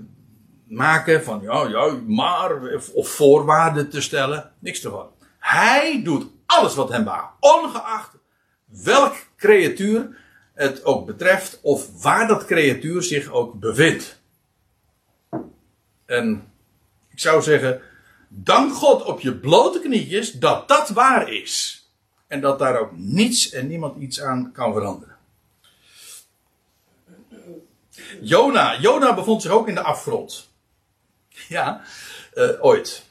maken. Van ja, ja, maar, of voorwaarden te stellen. Niks ervan. Hij doet alles wat hem baat. Ongeacht welk creatuur het ook betreft. Of waar dat creatuur zich ook bevindt. En ik zou zeggen, dank God op je blote knietjes dat dat waar is. En dat daar ook niets en niemand iets aan kan veranderen. Jona, Jona bevond zich ook in de afgrond. Ja, uh, ooit.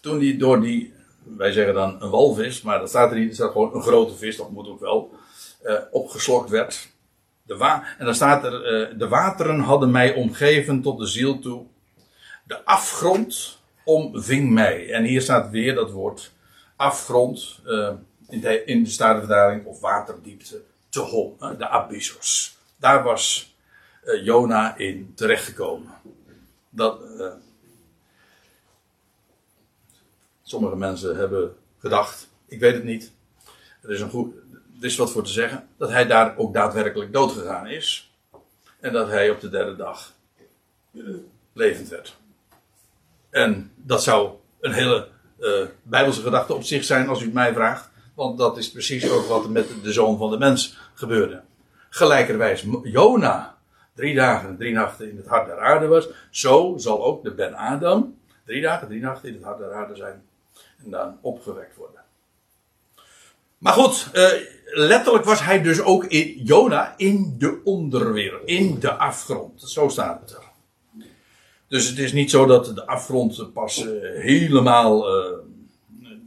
Toen hij door die, wij zeggen dan een walvis, maar dat staat er niet, er staat gewoon een grote vis, dat moet ook wel, uh, opgeslokt werd. De wa en dan staat er, uh, de wateren hadden mij omgeven tot de ziel toe. De afgrond omving mij. En hier staat weer dat woord afgrond in de, in de of waterdiepte te hol, de abyssos. Daar was Jona in terechtgekomen. Dat, uh, sommige mensen hebben gedacht, ik weet het niet, er is, een goed, is wat voor te zeggen, dat hij daar ook daadwerkelijk doodgegaan is. En dat hij op de derde dag levend werd. En dat zou een hele uh, bijbelse gedachte op zich zijn, als u het mij vraagt. Want dat is precies ook wat er met de zoon van de mens gebeurde. Gelijkerwijs Jona drie dagen en drie nachten in het hart der aarde was. Zo zal ook de Ben Adam drie dagen, drie nachten in het hart der aarde zijn. En dan opgewekt worden. Maar goed, uh, letterlijk was hij dus ook in Jona in de onderwereld, in de afgrond. Zo staat het er. Dus het is niet zo dat de afgrond pas uh, helemaal uh,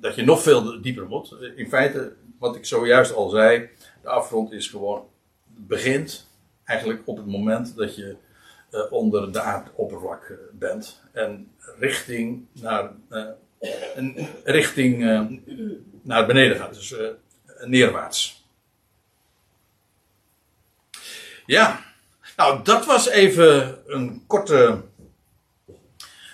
dat je nog veel dieper moet. In feite, wat ik zojuist al zei, de afgrond is gewoon, begint eigenlijk op het moment dat je onder de aardoppervlak bent. En richting naar, richting naar beneden gaat, dus neerwaarts. Ja, nou dat was even een korte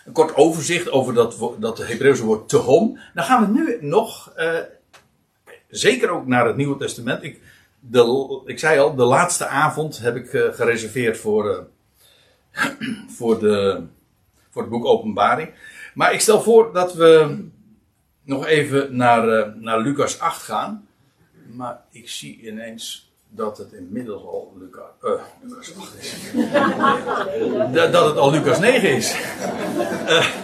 een kort overzicht over dat, dat Hebreeuwse woord tehom. Dan gaan we nu nog, uh, zeker ook naar het Nieuwe Testament. Ik, de, ik zei al, de laatste avond heb ik uh, gereserveerd voor, uh, voor, de, voor het boek Openbaring. Maar ik stel voor dat we nog even naar, naar Lucas 8 gaan. Maar ik zie ineens dat het inmiddels al Lucas, uh, Lucas 8 is. dat, het al Lucas 9 is. Uh,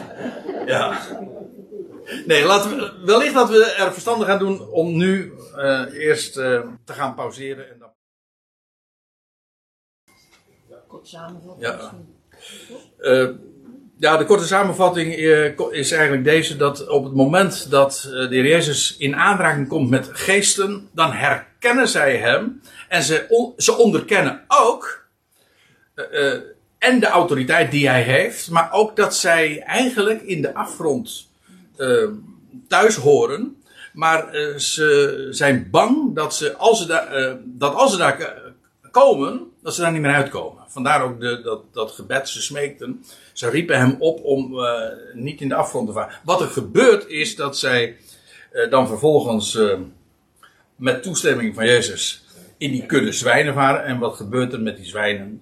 ja. Nee, laten we, wellicht dat we er verstandig gaan doen om nu uh, eerst te gaan pauzeren. En dan... Kort samenvatting. Ja. Ja, de korte samenvatting is eigenlijk deze: dat op het moment dat de heer Jezus in aanraking komt met geesten, dan herkennen zij hem en ze, ze onderkennen ook. Uh, en de autoriteit die hij heeft. Maar ook dat zij eigenlijk in de afgrond uh, thuis horen. Maar ze zijn bang dat, ze, als ze daar, dat als ze daar komen. Dat ze daar niet meer uitkomen. Vandaar ook de, dat, dat gebed. Ze smeekten. Ze riepen hem op om niet in de afgrond te varen. Wat er gebeurt is dat zij dan vervolgens met toestemming van Jezus in die kudde zwijnen varen. En wat gebeurt er met die zwijnen?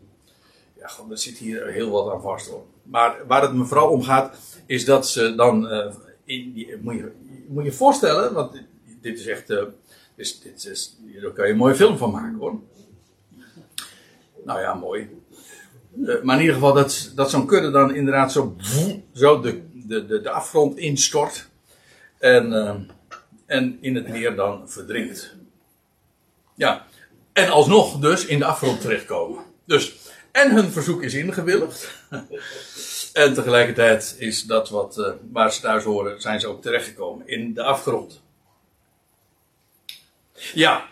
Ja, gewoon, er zit hier heel wat aan vast hoor. Maar waar het me vooral om gaat, is dat ze dan. In die, moet, je, moet je voorstellen, want dit, is echt. Uh, dit, is, daar kan je een mooie film van maken hoor. Nou ja, mooi. Uh, maar in ieder geval dat, dat zo'n kudde dan inderdaad zo, zo de, de, de, de afgrond instort. En, en in het meer dan verdrinkt. Ja, en alsnog dus in de afgrond terechtkomen. Dus, en hun verzoek is ingewilligd. en tegelijkertijd is dat wat, uh, waar ze thuis horen, zijn ze ook terechtgekomen in de afgrond. Ja,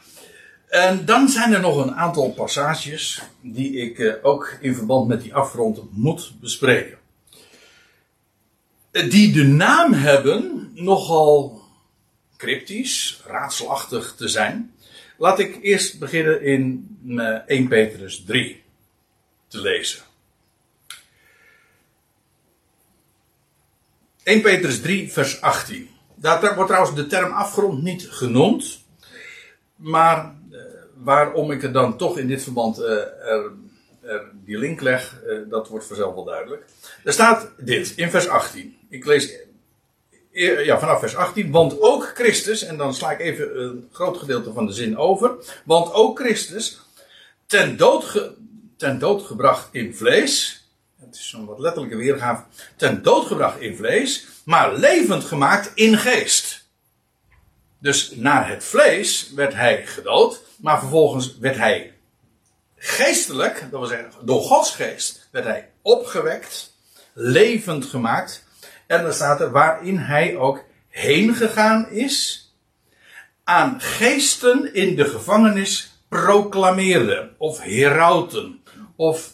En dan zijn er nog een aantal passages die ik eh, ook in verband met die afgrond moet bespreken. Eh, Die de naam hebben nogal cryptisch, raadselachtig te zijn. Laat ik eerst beginnen in eh, 1 Petrus 3 te lezen. 1 Petrus 3, vers 18. Daar wordt trouwens de term afgrond niet genoemd. Maar eh, waarom ik er dan toch in dit verband eh, er, er die link leg, eh, dat wordt vanzelf wel duidelijk. Er staat dit in vers 18. Ik lees eh, ja, vanaf vers 18. Want ook Christus, en dan sla ik even een groot gedeelte van de zin over. Want ook Christus, ten dood, ten dood gebracht in vlees. Het is zo'n wat letterlijke weergave. Ten dood gebracht in vlees, maar levend gemaakt in geest. Dus naar het vlees werd hij gedood, maar vervolgens werd hij geestelijk, dat wil zeggen door Gods geest, werd hij opgewekt, levend gemaakt. En dan staat er waarin hij ook heen gegaan is, aan geesten in de gevangenis proclameerde, of herauten, of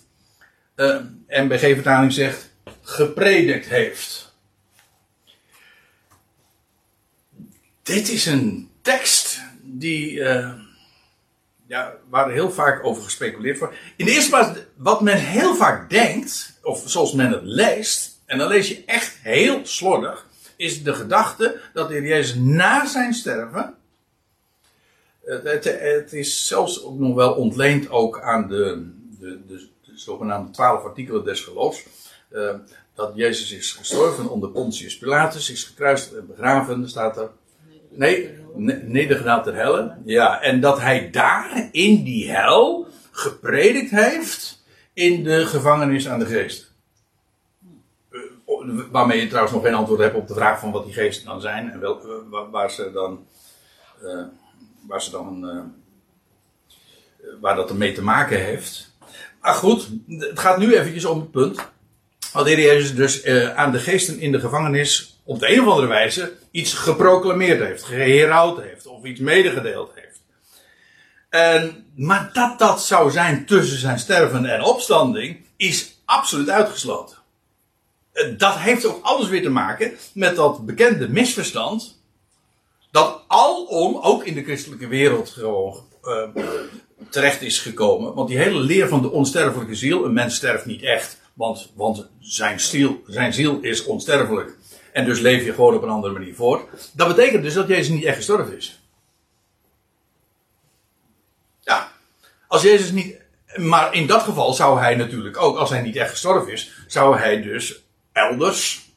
eh MBG-vertaling zegt gepredikt heeft. Dit is een tekst die, eh, ja, waar heel vaak over gespeculeerd wordt. In de eerste plaats, wat men heel vaak denkt, of zoals men het leest, en dan lees je echt heel slordig, is de gedachte dat de Jezus na zijn sterven, het, het, het is zelfs ook nog wel ontleend ook aan de, de, de, de zogenaamde twaalf artikelen des geloofs, eh, dat Jezus is gestorven onder Pontius Pilatus, is gekruist en begraven, staat er. Nee, ne- nedergedaald ter helle. Ja, en dat hij daar in die hel gepredikt heeft in de gevangenis aan de geest. Eh, Waarmee je trouwens nog geen antwoord hebt op de vraag van wat die geesten dan zijn en wel, eh, waar, ze dan, eh, waar ze dan, eh, waar dat ermee te maken heeft. Maar goed, het gaat nu eventjes om het punt. Dat de Heer Jezus dus aan de geesten in de gevangenis op de een of andere wijze iets geproclameerd heeft, geherouwd heeft of iets medegedeeld heeft. En, maar dat dat zou zijn tussen zijn sterven en opstanding is absoluut uitgesloten. Eh, Dat heeft ook alles weer te maken met dat bekende misverstand dat alom ook in de christelijke wereld gewoon eh, terecht is gekomen. Want die hele leer van de onsterfelijke ziel, een mens sterft niet echt, want, want zijn, ziel, zijn ziel is onsterfelijk. En dus leef je gewoon op een andere manier voort. Dat betekent dus dat Jezus niet echt gestorven is. Ja, als Jezus niet. Maar in dat geval zou hij natuurlijk ook, als hij niet echt gestorven is, zou hij dus elders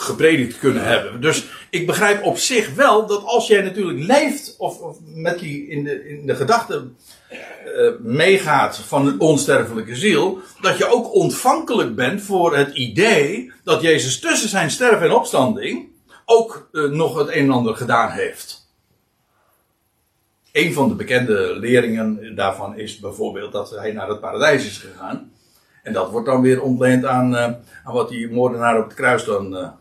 gepredikt kunnen hebben. Dus ik begrijp op zich wel dat als jij natuurlijk leeft, of, of met die in de, in de gedachte eh, meegaat van een onsterfelijke ziel, dat je ook ontvankelijk bent voor het idee dat Jezus tussen zijn sterven en opstanding ook eh, nog het een en ander gedaan heeft. Een van de bekende leringen daarvan is bijvoorbeeld dat hij naar het paradijs is gegaan. En dat wordt dan weer ontleend aan, eh, aan wat die moordenaar op het kruis dan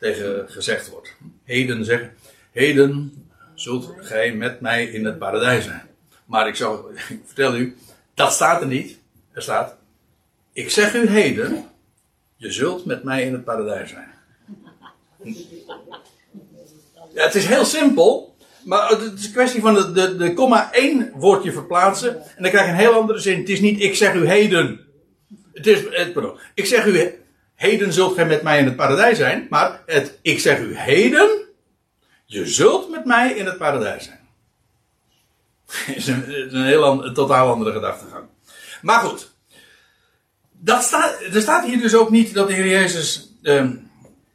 tegen gezegd wordt. Heden zeggen, heden zult gij met mij in het paradijs zijn. Maar ik, zou, ik vertel u, dat staat er niet. Er staat, ik zeg u heden, je zult met mij in het paradijs zijn. Ja, het is heel simpel, maar het is een kwestie van de, de, de komma één woordje verplaatsen en dan krijg je een heel andere zin. Het is niet, ik zeg u heden. Het is, het, pardon, ik zeg u, heden zult gij met mij in het paradijs zijn, maar het, ik zeg u heden, je zult met mij in het paradijs zijn. is een, is een heel een totaal andere gedachtegang. Maar goed. Dat staat, er staat hier dus ook niet dat de Heer Jezus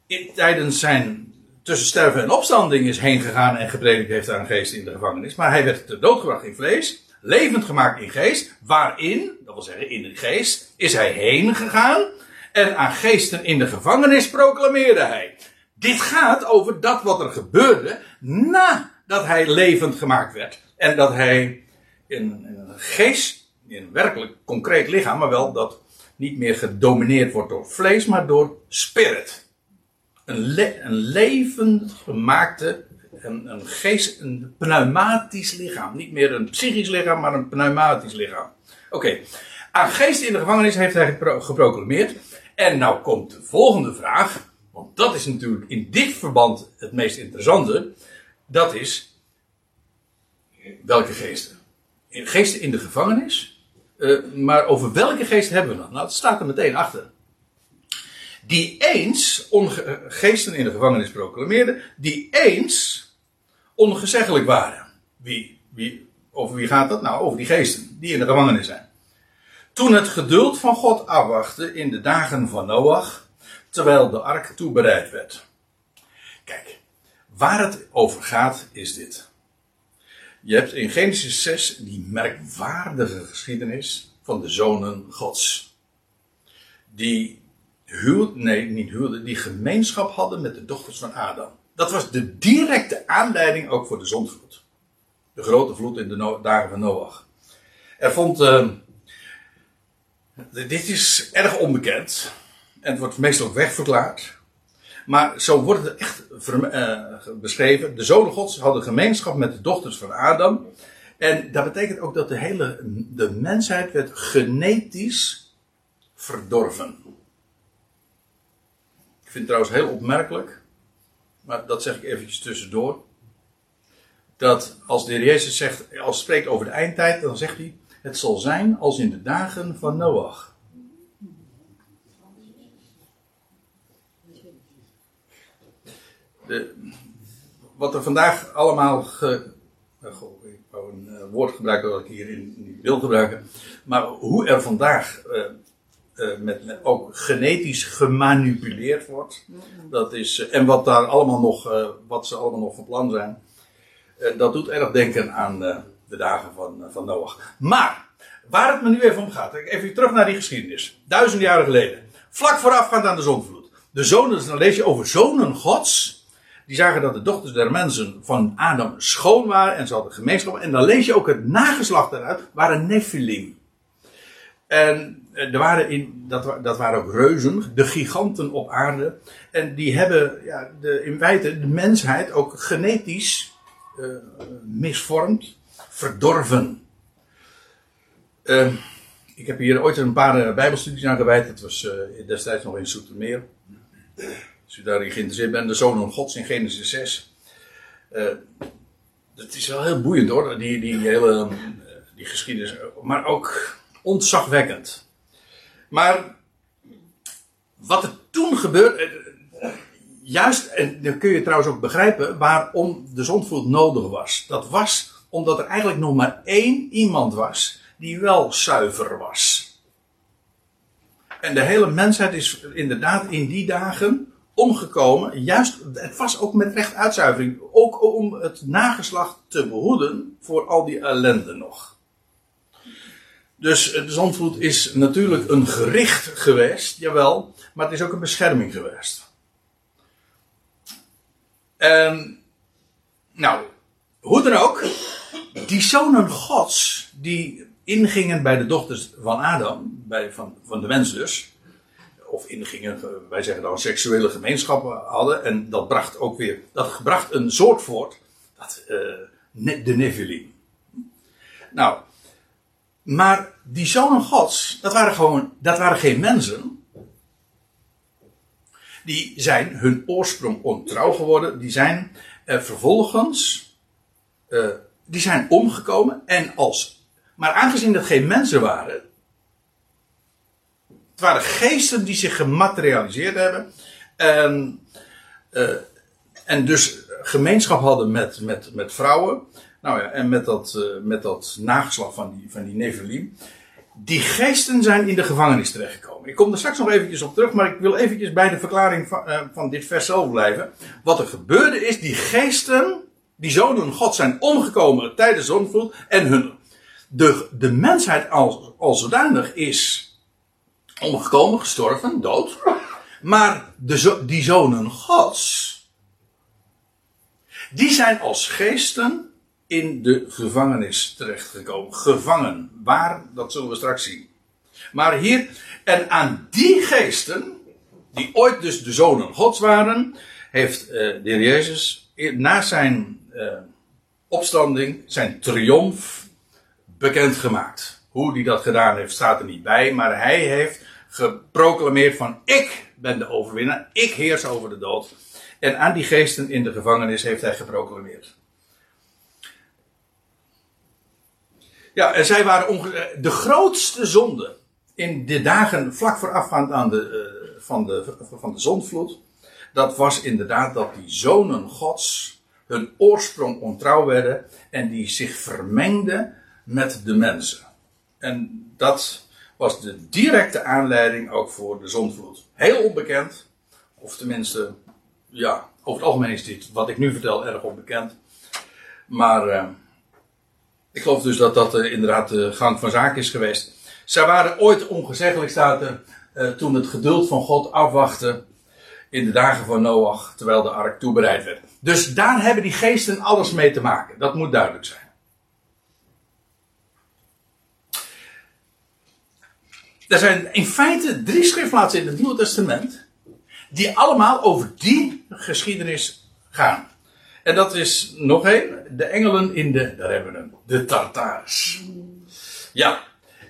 in- tijdens zijn tussen sterven en opstanding is heen gegaan en gepredikt heeft aan geesten in de gevangenis. Maar hij werd ter dood gebracht in vlees, levend gemaakt in geest, waarin, dat wil zeggen in de geest, is hij heen gegaan. En aan geesten in de gevangenis proclameerde hij. Dit gaat over dat wat er gebeurde nadat hij levend gemaakt werd. En dat hij in, een geest, in een werkelijk concreet lichaam, maar wel dat niet meer gedomineerd wordt door vlees, maar door spirit. Een, een levend gemaakte, een, een geest, een pneumatisch lichaam. Niet meer een psychisch lichaam, maar een pneumatisch lichaam. Oké, aan geesten in de gevangenis heeft hij gepro- geproclameerd. En nou komt de volgende vraag, want dat is natuurlijk in dit verband het meest interessante. Dat is, welke geesten? Geesten in de gevangenis? Eh, maar over welke geesten hebben we dan? Nou, het staat er meteen achter. Die eens geesten in de gevangenis proclameerden, die eens ongezeggelijk waren. Wie, wie, over wie gaat dat? Nou, over die geesten die in de gevangenis zijn. Toen het geduld van God afwachtte in de dagen van Noach, terwijl de ark toebereid werd. Kijk, waar het over gaat is dit. Je hebt in Genesis 6 die merkwaardige geschiedenis van de zonen Gods. Die huwden, nee, niet huwden, die gemeenschap hadden met de dochters van Adam. Dat was de directe aanleiding ook voor de zondvloed. De grote vloed in de dagen van Noach. Er vond, eh, dit is erg onbekend. En het wordt meestal wegverklaard. Maar zo wordt het echt eh, beschreven. De zonen gods hadden gemeenschap met de dochters van Adam. En dat betekent ook dat de hele de mensheid werd genetisch verdorven. Ik vind het trouwens heel opmerkelijk. Maar dat zeg ik eventjes tussendoor. Dat als de Heer Jezus zegt, als spreekt over de eindtijd, dan zegt hij: Het zal zijn als in de dagen van Noach. De, wat er vandaag allemaal. Ge, eh, ik wou een eh, woord gebruiken dat ik hier in, niet wil gebruiken. Maar hoe er vandaag eh, met, ook genetisch gemanipuleerd wordt. Dat is, en wat daar allemaal nog, wat ze allemaal nog van plan zijn. dat doet erg denken aan de dagen van, eh, van Noach. Maar, waar het me nu even om gaat. Even terug naar die geschiedenis. Duizend jaren geleden. Vlak voorafgaand aan de zondvloed. De zonen, dan lees je over zonen gods. Die zagen dat de dochters der mensen van Adam schoon waren en ze hadden gemeenschap. En dan lees je ook het nageslacht eruit, waren Nephilim. En eh, er waren in, dat, dat waren ook reuzen, de giganten op aarde. En die hebben ja, de, in feite de mensheid ook genetisch eh, misvormd, verdorven. Eh, ik heb hier ooit een paar eh, bijbelstudies aan gewijd. Dat was eh, destijds nog in Soetermeer. Als u daarin geïnteresseerd bent, de zonen gods in Genesis 6. Eh, het is wel heel boeiend hoor, die, die hele eh, die geschiedenis. Maar ook ontzagwekkend. Maar wat er toen gebeurde. Juist, en dan kun je trouwens ook begrijpen waarom de zondvloed nodig was. Dat was omdat er eigenlijk nog maar één iemand was die wel zuiver was. En de hele mensheid is inderdaad in die dagen omgekomen. Juist, het was ook met recht uitzuivering. Ook om het nageslacht te behoeden voor al die ellende nog. Dus de zondvloed is natuurlijk een gericht geweest, jawel, maar het is ook een bescherming geweest. En, nou, hoe dan ook, die zonen gods, die ingingen bij de dochters van Adam, bij, van, van de mens dus, of ingingen, wij zeggen dan seksuele gemeenschappen hadden, en dat bracht ook weer, dat bracht een soort voort, dat, eh, de Nephilim. Nou, maar die zonen gods, dat waren gewoon, dat waren geen mensen. Die zijn hun oorsprong ontrouw geworden. Die zijn eh, vervolgens, eh, die zijn omgekomen. En als, maar aangezien dat geen mensen waren. Het waren geesten die zich gematerialiseerd hebben. En, eh, en dus gemeenschap hadden met, met, met vrouwen. Nou ja, en met dat, eh, met dat nageslag van die, van die Nephilim. Die geesten zijn in de gevangenis terechtgekomen. Ik kom er straks nog eventjes op terug, maar ik wil eventjes bij de verklaring van, eh, van dit vers zelf blijven. Wat er gebeurde is, die geesten, die zonen God zijn omgekomen tijdens de zondvloed. En hun, de, de mensheid als, als zodanig is omgekomen, gestorven, dood. Maar de, die zonen Gods, die zijn als geesten in de gevangenis terechtgekomen. Gevangen. Waar, dat zullen we straks zien. Maar hier, en aan die geesten, die ooit dus de zonen Gods waren, heeft eh, de Heer Jezus na zijn uh, opstanding, zijn triomf, bekendgemaakt. Hoe hij dat gedaan heeft, staat er niet bij, maar hij heeft geproclameerd van ik ben de overwinnaar, ik heers over de dood. En aan die geesten in de gevangenis heeft hij geproclameerd. Ja, en zij waren de grootste zonde in de dagen vlak voorafgaand aan de, uh, van, de, van de zondvloed. Dat was inderdaad dat die zonen gods hun oorsprong ontrouw werden en die zich vermengden met de mensen. En dat was de directe aanleiding ook voor de zondvloed. Heel onbekend, of tenminste, ja, over het algemeen is dit wat ik nu vertel erg onbekend. Maar uh, ik geloof dus dat dat uh, inderdaad de gang van zaken is geweest. Zij waren ooit ongezeggelijk staat uh, toen het geduld van God afwachtte in de dagen van Noach, terwijl de ark toebereid werd. Dus daar hebben die geesten alles mee te maken. Dat moet duidelijk zijn. Er zijn in feite drie schriftplaatsen in het Nieuwe Testament die allemaal over die geschiedenis gaan. En dat is nog één, de engelen in de, daar hebben we hem, de Tartaars. Ja,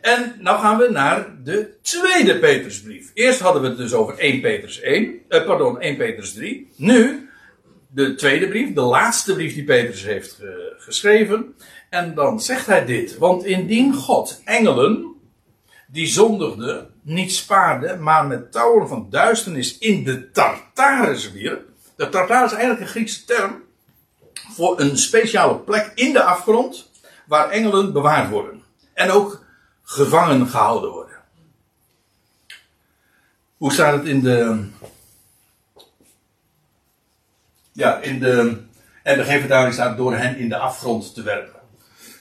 en nou gaan we naar de tweede Petrusbrief. Eerst hadden we het dus over 1 Petrus 1, eh, pardon, 1 Petrus 3. Nu de tweede brief, de laatste brief die Petrus heeft geschreven. En dan zegt hij dit, want indien God engelen die zondigden niet spaarde, maar met touwen van duisternis in de Tartaris wierp. De Tartaris is eigenlijk een Griekse term voor een speciale plek in de afgrond waar engelen bewaard worden. En ook gevangen gehouden worden. Hoe staat het in de. Ja, in de. En de vertaling staat door hen in de afgrond te werpen.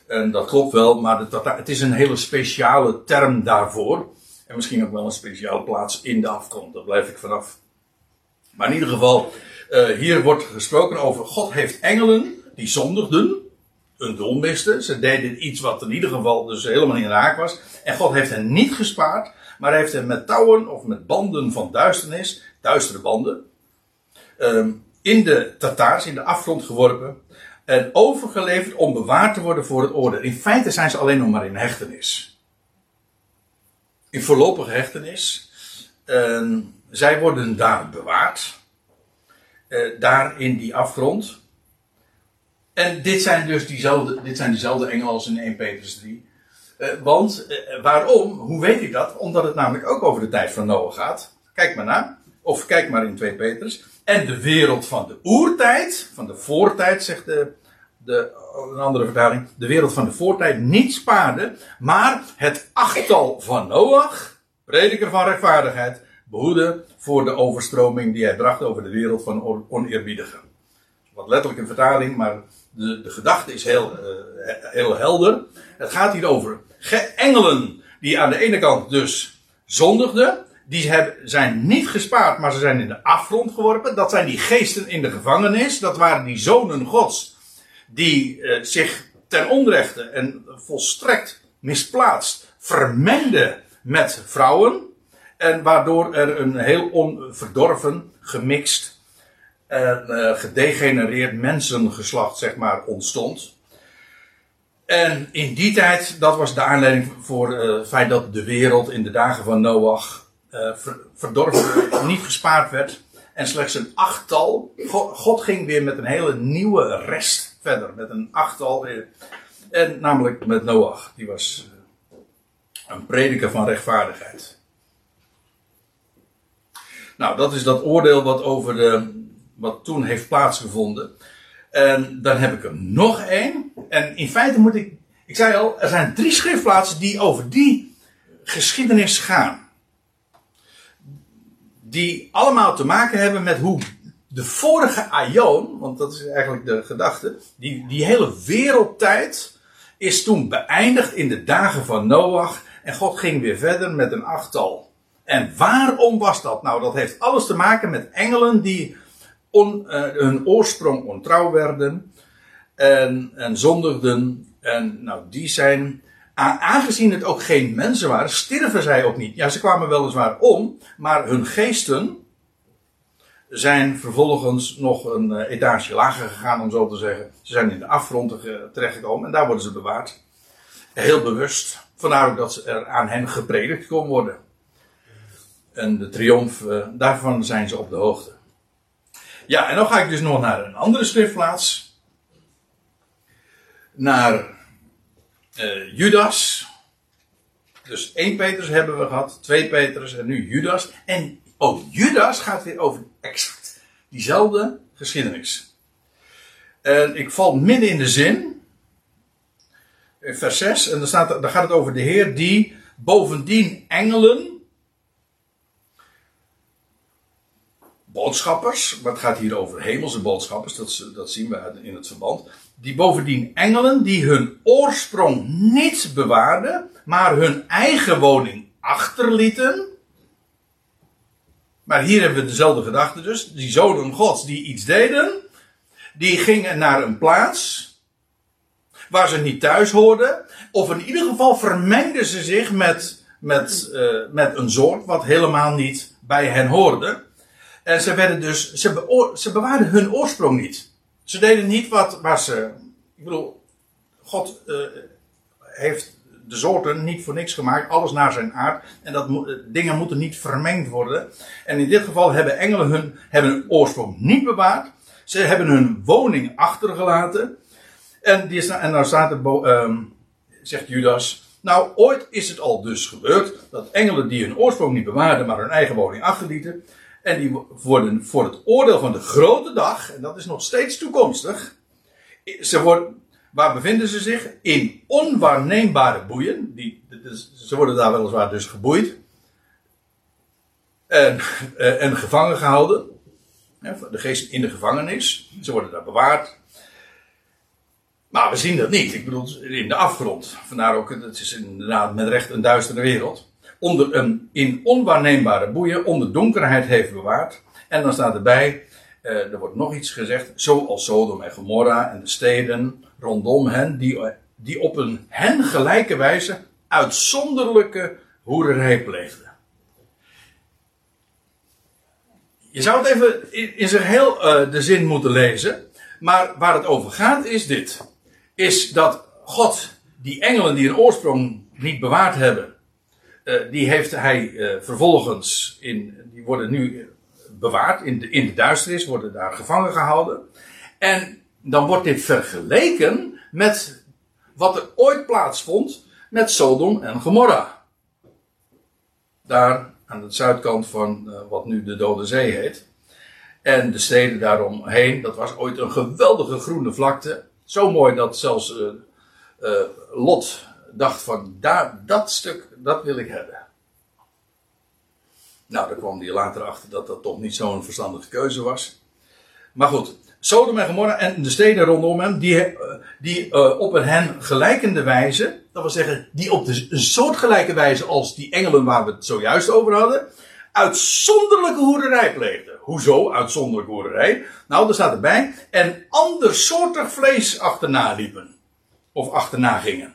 En dat klopt wel, maar het is een hele speciale term daarvoor. En misschien ook wel een speciale plaats in de afgrond, daar blijf ik vanaf. Maar in ieder geval, uh, hier wordt gesproken over God heeft engelen die zondigden een doel misten. Ze deden iets wat in ieder geval dus helemaal niet raak was. En God heeft hen niet gespaard, maar heeft hen met touwen of met banden van duisternis, duistere banden, um, in de Tataars, in de afgrond geworpen. En overgeleverd om bewaard te worden voor het oordeel. In feite zijn ze alleen nog maar in hechtenis. In voorlopige hechtenis. Um, zij worden daar bewaard. Uh, daar in die afgrond. En dit zijn dus diezelfde, dit zijn diezelfde engelen als in 1 Petrus 3. Uh, want uh, waarom? Hoe weet ik dat? Omdat het namelijk ook over de tijd van Noah gaat. Kijk maar na. Of kijk maar in 2 Petrus. En de wereld van de oertijd, van de voortijd, zegt de, de, een andere vertaling. De wereld van de voortijd niet spaarde. Maar het achttal van Noach, prediker van rechtvaardigheid, behoede voor de overstroming die hij bracht over de wereld van oneerbiedigen. Wat letterlijk een vertaling, maar de, de gedachte is heel, uh, heel helder. Het gaat hier over engelen die aan de ene kant dus zondigden. Die zijn niet gespaard, maar ze zijn in de afgrond geworpen. Dat zijn die geesten in de gevangenis. Dat waren die zonen gods. Die uh, zich ten onrechte en volstrekt misplaatst vermengden met vrouwen. En waardoor er een heel onverdorven, gemixt en uh, gedegenereerd mensengeslacht, zeg maar, ontstond. En in die tijd, dat was de aanleiding voor uh, het feit dat de wereld in de dagen van Noach uh, ver, verdorven, niet gespaard werd. En slechts een achttal. God, God, ging weer met een hele nieuwe rest verder. Met een achttal. En namelijk met Noach. Die was een prediker van rechtvaardigheid. Nou, dat is dat oordeel wat over de, wat toen heeft plaatsgevonden. En dan heb ik er nog één. En in feite moet ik. Ik zei al, er zijn drie schriftplaatsen die over die geschiedenis gaan. Die allemaal te maken hebben met hoe de vorige aion, want dat is eigenlijk de gedachte, die, die hele wereldtijd is toen beëindigd in de dagen van Noach. En God ging weer verder met een achttal. En waarom was dat? Nou, dat heeft alles te maken met engelen die on, uh, hun oorsprong ontrouw werden en, en zondigden. En nou, die zijn, aangezien het ook geen mensen waren, stierven zij ook niet. Ja, ze kwamen weliswaar om, maar hun geesten zijn vervolgens nog een eh, etage lager gegaan, om zo te zeggen. Ze zijn in de afgrond terechtgekomen en daar worden ze bewaard. Heel bewust. Vandaar ook dat er aan hen gepredikt kon worden. En de triomf, eh, daarvan zijn ze op de hoogte. Ja, en dan ga ik dus nog naar een andere schriftplaats. Naar uh, Judas. Dus 1 Petrus hebben we gehad, 2 Petrus en nu Judas. En ook Judas gaat weer over exact diezelfde geschiedenis. En ik val midden in de zin. In vers 6, en daar, staat, daar gaat het over de Heer die bovendien engelen. Boodschappers, het gaat hier over hemelse boodschappers, dat, dat zien we in het verband. Die bovendien engelen die hun oorsprong niet bewaarden, maar hun eigen woning achterlieten. Maar hier hebben we dezelfde gedachte dus. Die zonen gods die iets deden, die gingen naar een plaats waar ze niet thuis hoorden. Of in ieder geval vermengden ze zich met, met, uh, met een soort wat helemaal niet bij hen hoorde. En ze werden dus, ze, ze bewaarden hun oorsprong niet. Ze deden niet wat waar ze. Ik bedoel, God uh, heeft de soorten niet voor niks gemaakt, alles naar zijn aard. En dat dingen moeten niet vermengd worden. En in dit geval hebben engelen hun, hebben hun oorsprong niet bewaard. Ze hebben hun woning achtergelaten. En, die is, en dan staat um, zegt Judas, nou ooit is het al dus gebeurd dat engelen die hun oorsprong niet bewaarden, maar hun eigen woning achterlieten. En die worden voor het oordeel van de grote dag, en dat is nog steeds toekomstig, ze worden, Waar bevinden ze zich? In onwaarneembare boeien. Die, ze worden daar weliswaar dus geboeid. En, eh, en gevangen gehouden. De geest in de gevangenis. Ze worden daar bewaard. Maar we zien dat niet. Ik bedoel, in de afgrond. Vandaar ook, het is inderdaad met recht een duistere wereld. Onder een in onwaarneembare boeien, onder donkerheid heeft bewaard. En dan staat erbij, eh, er wordt nog iets gezegd, zoals Sodom en Gomorra en de steden rondom hen, die, die op een hen gelijke wijze uitzonderlijke hoererij pleegden. Je zou het even in, in zijn heel uh, de zin moeten lezen, maar waar het over gaat is dit. Is dat God die engelen die een oorsprong niet bewaard hebben, uh, die heeft hij uh, vervolgens in, die worden nu bewaard in de, in de duisternis, worden daar gevangen gehouden. En dan wordt dit vergeleken met wat er ooit plaatsvond met Sodom en Gomorra. Daar aan de zuidkant van uh, wat nu de Dode Zee heet. En de steden daaromheen, dat was ooit een geweldige groene vlakte. Zo mooi dat zelfs Lot dacht van, daar, dat stuk, dat wil ik hebben. Nou, daar kwam hij later achter dat dat toch niet zo'n verstandige keuze was. Maar goed, Sodom en Gomorra en de steden rondom hem, die, eh, die uh, op een hen gelijkende wijze, dat wil zeggen, die op de, soortgelijke wijze als die engelen waar we het zojuist over hadden, uitzonderlijke hoerderij pleegden. Hoezo uitzonderlijke hoerderij? Nou, er staat erbij, en andersoortig vlees achterna liepen. Of achterna gingen.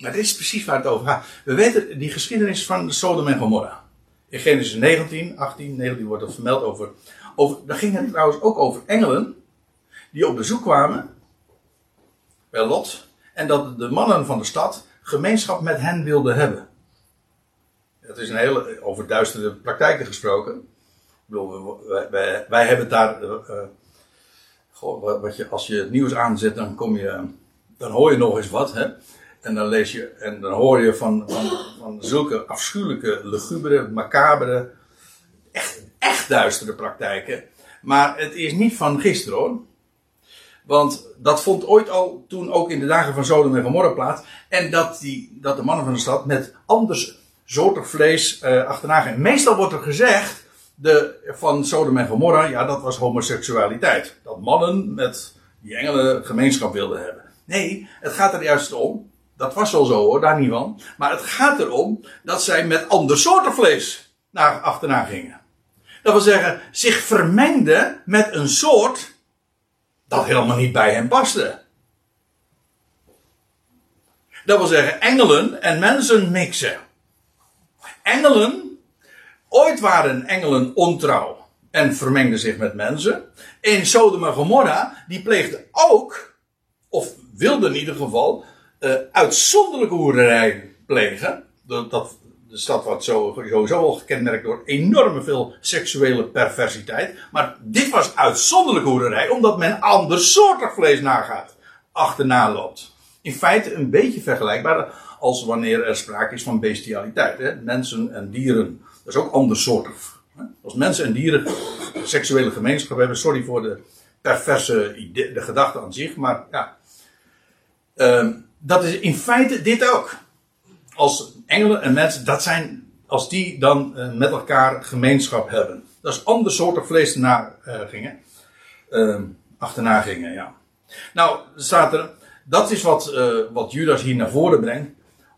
Maar dit is precies waar het over gaat. We weten die geschiedenis van Sodom en Gomorra. In Genesis 19, 18, 19 wordt er vermeld over over, daar ging het trouwens ook over engelen. Die op bezoek kwamen. Bij Lot. En dat de mannen van de stad gemeenschap met hen wilden hebben. Het is een hele, over duistere praktijken gesproken. Ik bedoel, wij, hebben daar. Uh, goh, wat je, als je het nieuws aanzet, dan kom je. Dan hoor je nog eens wat, hè. En dan lees je, en dan hoor je van, van, zulke afschuwelijke, lugubere, macabere, echt echt duistere praktijken. Maar het is niet van gisteren hoor. Want dat vond ooit al toen ook in de dagen van Sodom en Gomorra plaats. En dat, die, dat de mannen van de stad met anders soortig vlees uh, achterna gaan. Meestal wordt er gezegd de, van Sodom en Gomorra, ja dat was homoseksualiteit. Dat mannen met die engelen gemeenschap wilden hebben. Nee, het gaat er juist om. Dat was wel zo hoor, daar niet van. Maar het gaat erom dat zij met ander soorten vlees naar achterna gingen. Dat wil zeggen, zich vermengde met een soort dat helemaal niet bij hem paste. Dat wil zeggen, engelen en mensen mixen. Engelen Ooit waren engelen ontrouw en vermengden zich met mensen. In Sodom en Gomorra, die pleegden ook, of wilden in ieder geval, uh, uitzonderlijke hoererij plegen. Dat, dat, de stad wordt zo, sowieso al gekenmerkt door enorm veel seksuele perversiteit. Maar dit was uitzonderlijke hoererij, omdat men andersoortig vlees nagaat, achterna loopt. In feite een beetje vergelijkbaar als wanneer er sprake is van bestialiteit. Hè? Mensen en dieren, dat is ook andersoortig. Hè? Als mensen en dieren seksuele gemeenschap hebben, sorry voor de perverse idee, de gedachte aan zich, maar ja. Uh, dat is in feite dit ook. Als engelen en mensen, dat zijn, als die dan uh, met elkaar gemeenschap hebben. Dat is andersoortig vlees erna uh, gingen. Uh, achterna gingen, ja. Nou, staat er, dat is wat, uh, wat Judas hier naar voren brengt.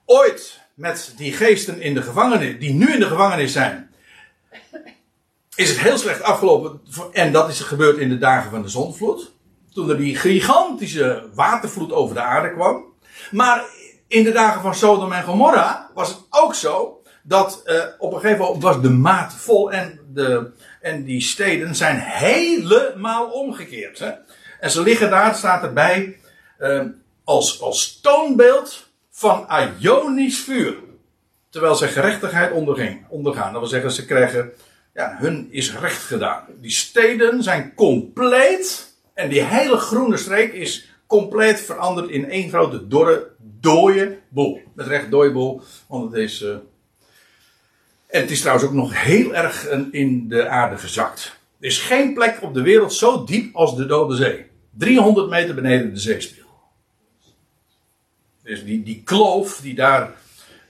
Ooit met die geesten in de gevangenis, die nu in de gevangenis zijn, is het heel slecht afgelopen. En dat is gebeurd in de dagen van de zondvloed. Toen er die gigantische watervloed over de aarde kwam. Maar in de dagen van Sodom en Gomorra was het ook zo dat uh, op een gegeven moment was de maat vol en, de, en die steden zijn helemaal omgekeerd. Hè? En ze liggen daar, staat erbij, uh, als, als toonbeeld van Ionisch vuur. Terwijl ze gerechtigheid onderging, ondergaan. Dat wil zeggen, ze krijgen, ja, hun is recht gedaan. Die steden zijn compleet, en die hele groene streek is compleet veranderd in één grote dorre, dooie boel. Met recht dooie boel, want het is. Uh, en het is trouwens ook nog heel erg in de aarde gezakt. Er is geen plek op de wereld zo diep als de Dode Zee. 300 meter beneden de zeespiegel. Dus die, die kloof die daar.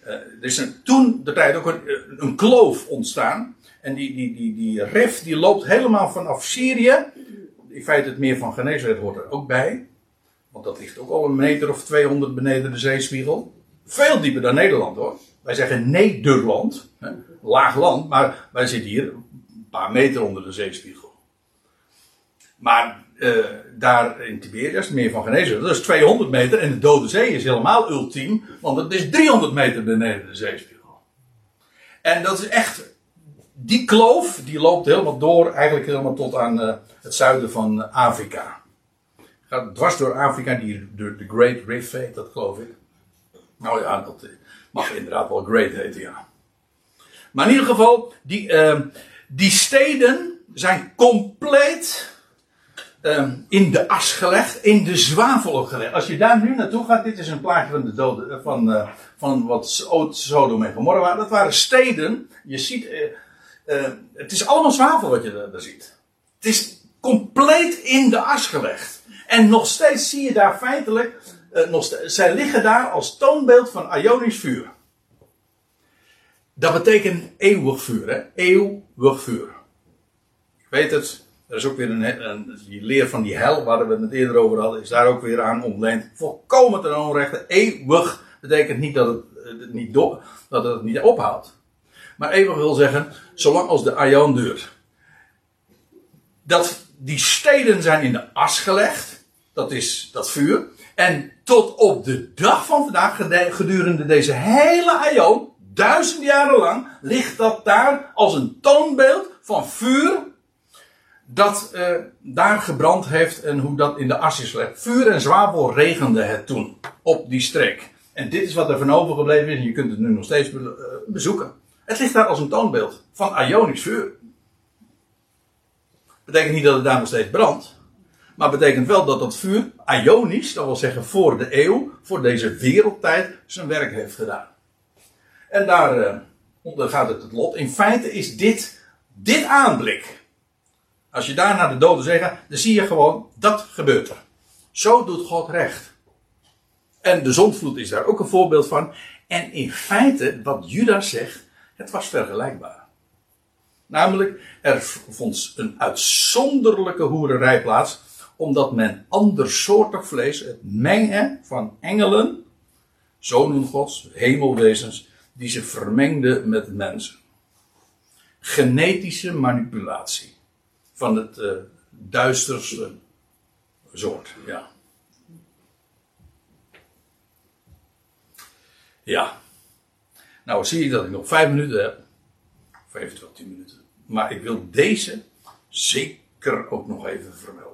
Uh, er is een, toen de tijd ook een, een kloof ontstaan. En die, die, die, die rif die loopt helemaal vanaf Syrië. In feite het meer van Geneeswet hoort er ook bij. Want dat ligt ook al een meter of 200 beneden de zeespiegel. Veel dieper dan Nederland hoor. Wij zeggen Nederland. Hè, laag land. Maar wij zitten hier een paar meter onder de zeespiegel. Maar uh, daar in Tiberias, meer van genezen. Dat is 200 meter en de Dode Zee is helemaal ultiem, want het is 300 meter beneden de zeespiegel. En dat is echt, die kloof, die loopt helemaal door, eigenlijk helemaal tot aan uh, het zuiden van Afrika. Gaat dwars door Afrika, die, de, de Great Rift heet dat geloof ik. Nou ja, dat mag inderdaad wel Great heten, ja. Maar in ieder geval, die, uh, die steden zijn compleet um, in de as gelegd, in de zwavel gelegd. Als je daar nu naartoe gaat, dit is een plaatje van de doden, eh, van, uh, van wat Sodom en Gomorra waren. Dat waren steden. Je ziet, het is allemaal zwavel wat je daar, ziet. Het is compleet in de as gelegd. En nog steeds zie je daar feitelijk, nog steeds, zij liggen daar als toonbeeld van Ionisch vuur. Dat betekent eeuwig vuur, hè? Eeuwig vuur. Ik weet het, er is ook weer een, een, die leer van die hel, waar we het eerder over hadden, is daar ook weer aan ontleend. Volkomen ten onrechte. Eeuwig betekent niet dat het, het niet, do, dat het niet ophoudt. Maar eeuwig wil zeggen, zolang als de aion duurt. Dat die steden zijn in de as gelegd. Dat is dat vuur. En tot op de dag van vandaag, gedurende deze hele aion, duizend jaren lang, ligt dat daar als een toonbeeld van vuur dat uh, daar gebrand heeft en hoe dat in de as is gelegd. Vuur en zwavel regende het toen op die streek. En dit is wat er van overgebleven is en je kunt het nu nog steeds be uh, bezoeken. Het ligt daar als een toonbeeld van Ionisch vuur. Betekent niet dat het daar nog steeds brandt. Maar betekent wel dat dat vuur Ionisch, dat wil zeggen voor de eeuw, voor deze wereldtijd, zijn werk heeft gedaan. En daar uh, ondergaat het het lot. In feite is dit, dit aanblik als je daar naar de dode zee gaat, dan zie je gewoon, dat gebeurt er. Zo doet God recht. En de zondvloed is daar ook een voorbeeld van. En in feite, wat Judas zegt, het was vergelijkbaar. Namelijk, er vond een uitzonderlijke hoererij plaats, omdat men andersoortig vlees, het mengen van engelen, zonen gods, hemelwezens, die ze vermengden met mensen. Genetische manipulatie van het uh, duisterste soort. Ja. Ja. Nou zie ik dat ik nog vijf minuten heb. Of eventueel 10 minuten. Maar ik wil deze zeker ook nog even vermelden.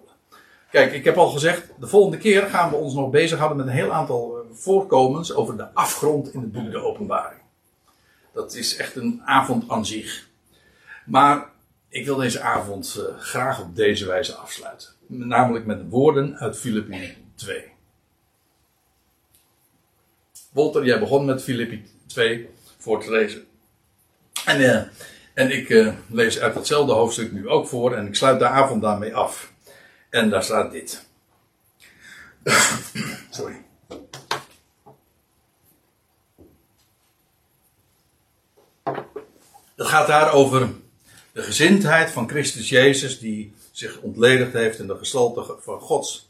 Kijk, ik heb al gezegd, de volgende keer gaan we ons nog bezighouden met een heel aantal eh, voorkomens over de afgrond in het boek De Openbaring. Dat is echt een avond aan zich. Maar ik wil deze avond uh, graag op deze wijze afsluiten. Namelijk met woorden uit Filippi 2. Walter, jij begon met Filippi 2 voor te lezen. En, uh, en ik lees uit datzelfde hoofdstuk nu ook voor en ik sluit de avond daarmee af. En daar staat dit. Sorry. Het gaat daar over de gezindheid van Christus Jezus die zich ontledigd heeft in de gestalte van Gods.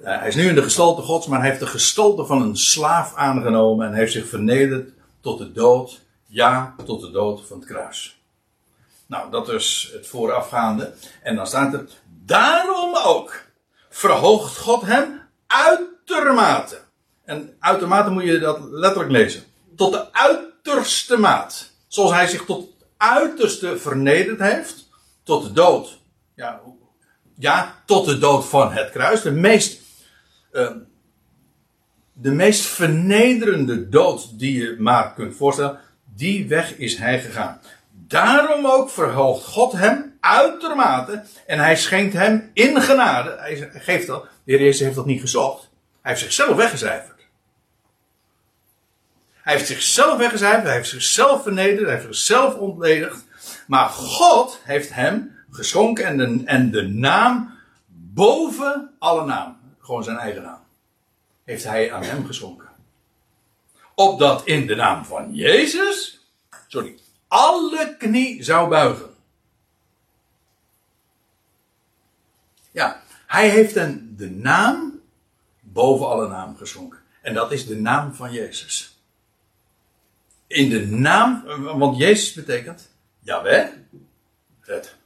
Uh, hij is nu in de gestalte Gods, maar hij heeft de gestalte van een slaaf aangenomen en heeft zich vernederd tot de dood, ja, tot de dood van het kruis. Nou, dat is het voorafgaande. En dan staat er, daarom ook verhoogt God hem uitermate. En uitermate moet je dat letterlijk lezen. Tot de uiterste maat. Zoals hij zich tot het uiterste vernederd heeft. Tot de dood. Ja, ja tot de dood van het kruis. De meest, uh, de meest vernederende dood die je maar kunt voorstellen. Die weg is hij gegaan. Daarom ook verhoogt God hem uitermate en hij schenkt hem in genade. Hij geeft dat. De Heer Jezus heeft dat niet gezocht. Hij heeft zichzelf weggecijferd. Hij heeft zichzelf weggecijferd, hij heeft zichzelf vernederd, hij heeft zichzelf ontledigd. Maar God heeft hem geschonken en de, en de naam boven alle naam. Gewoon zijn eigen naam. Heeft hij aan hem geschonken. Opdat in de naam van Jezus. Sorry alle knie zou buigen. Ja, hij heeft hem de naam boven alle naam geschonken. En dat is de naam van Jezus. In de naam, want Jezus betekent Yahweh, red.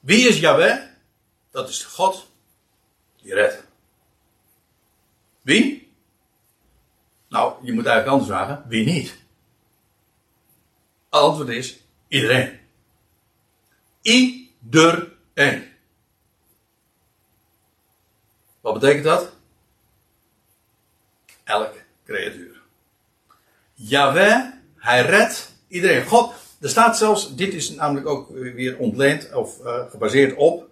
Wie is Yahweh? Dat is God die redt. Wie? Nou, je moet eigenlijk anders vragen, wie niet? Antwoord is iedereen. Iedereen. Wat betekent dat? Elk creatuur. Yahweh, hij redt iedereen. God, er staat zelfs, dit is namelijk ook weer ontleend of uh, gebaseerd op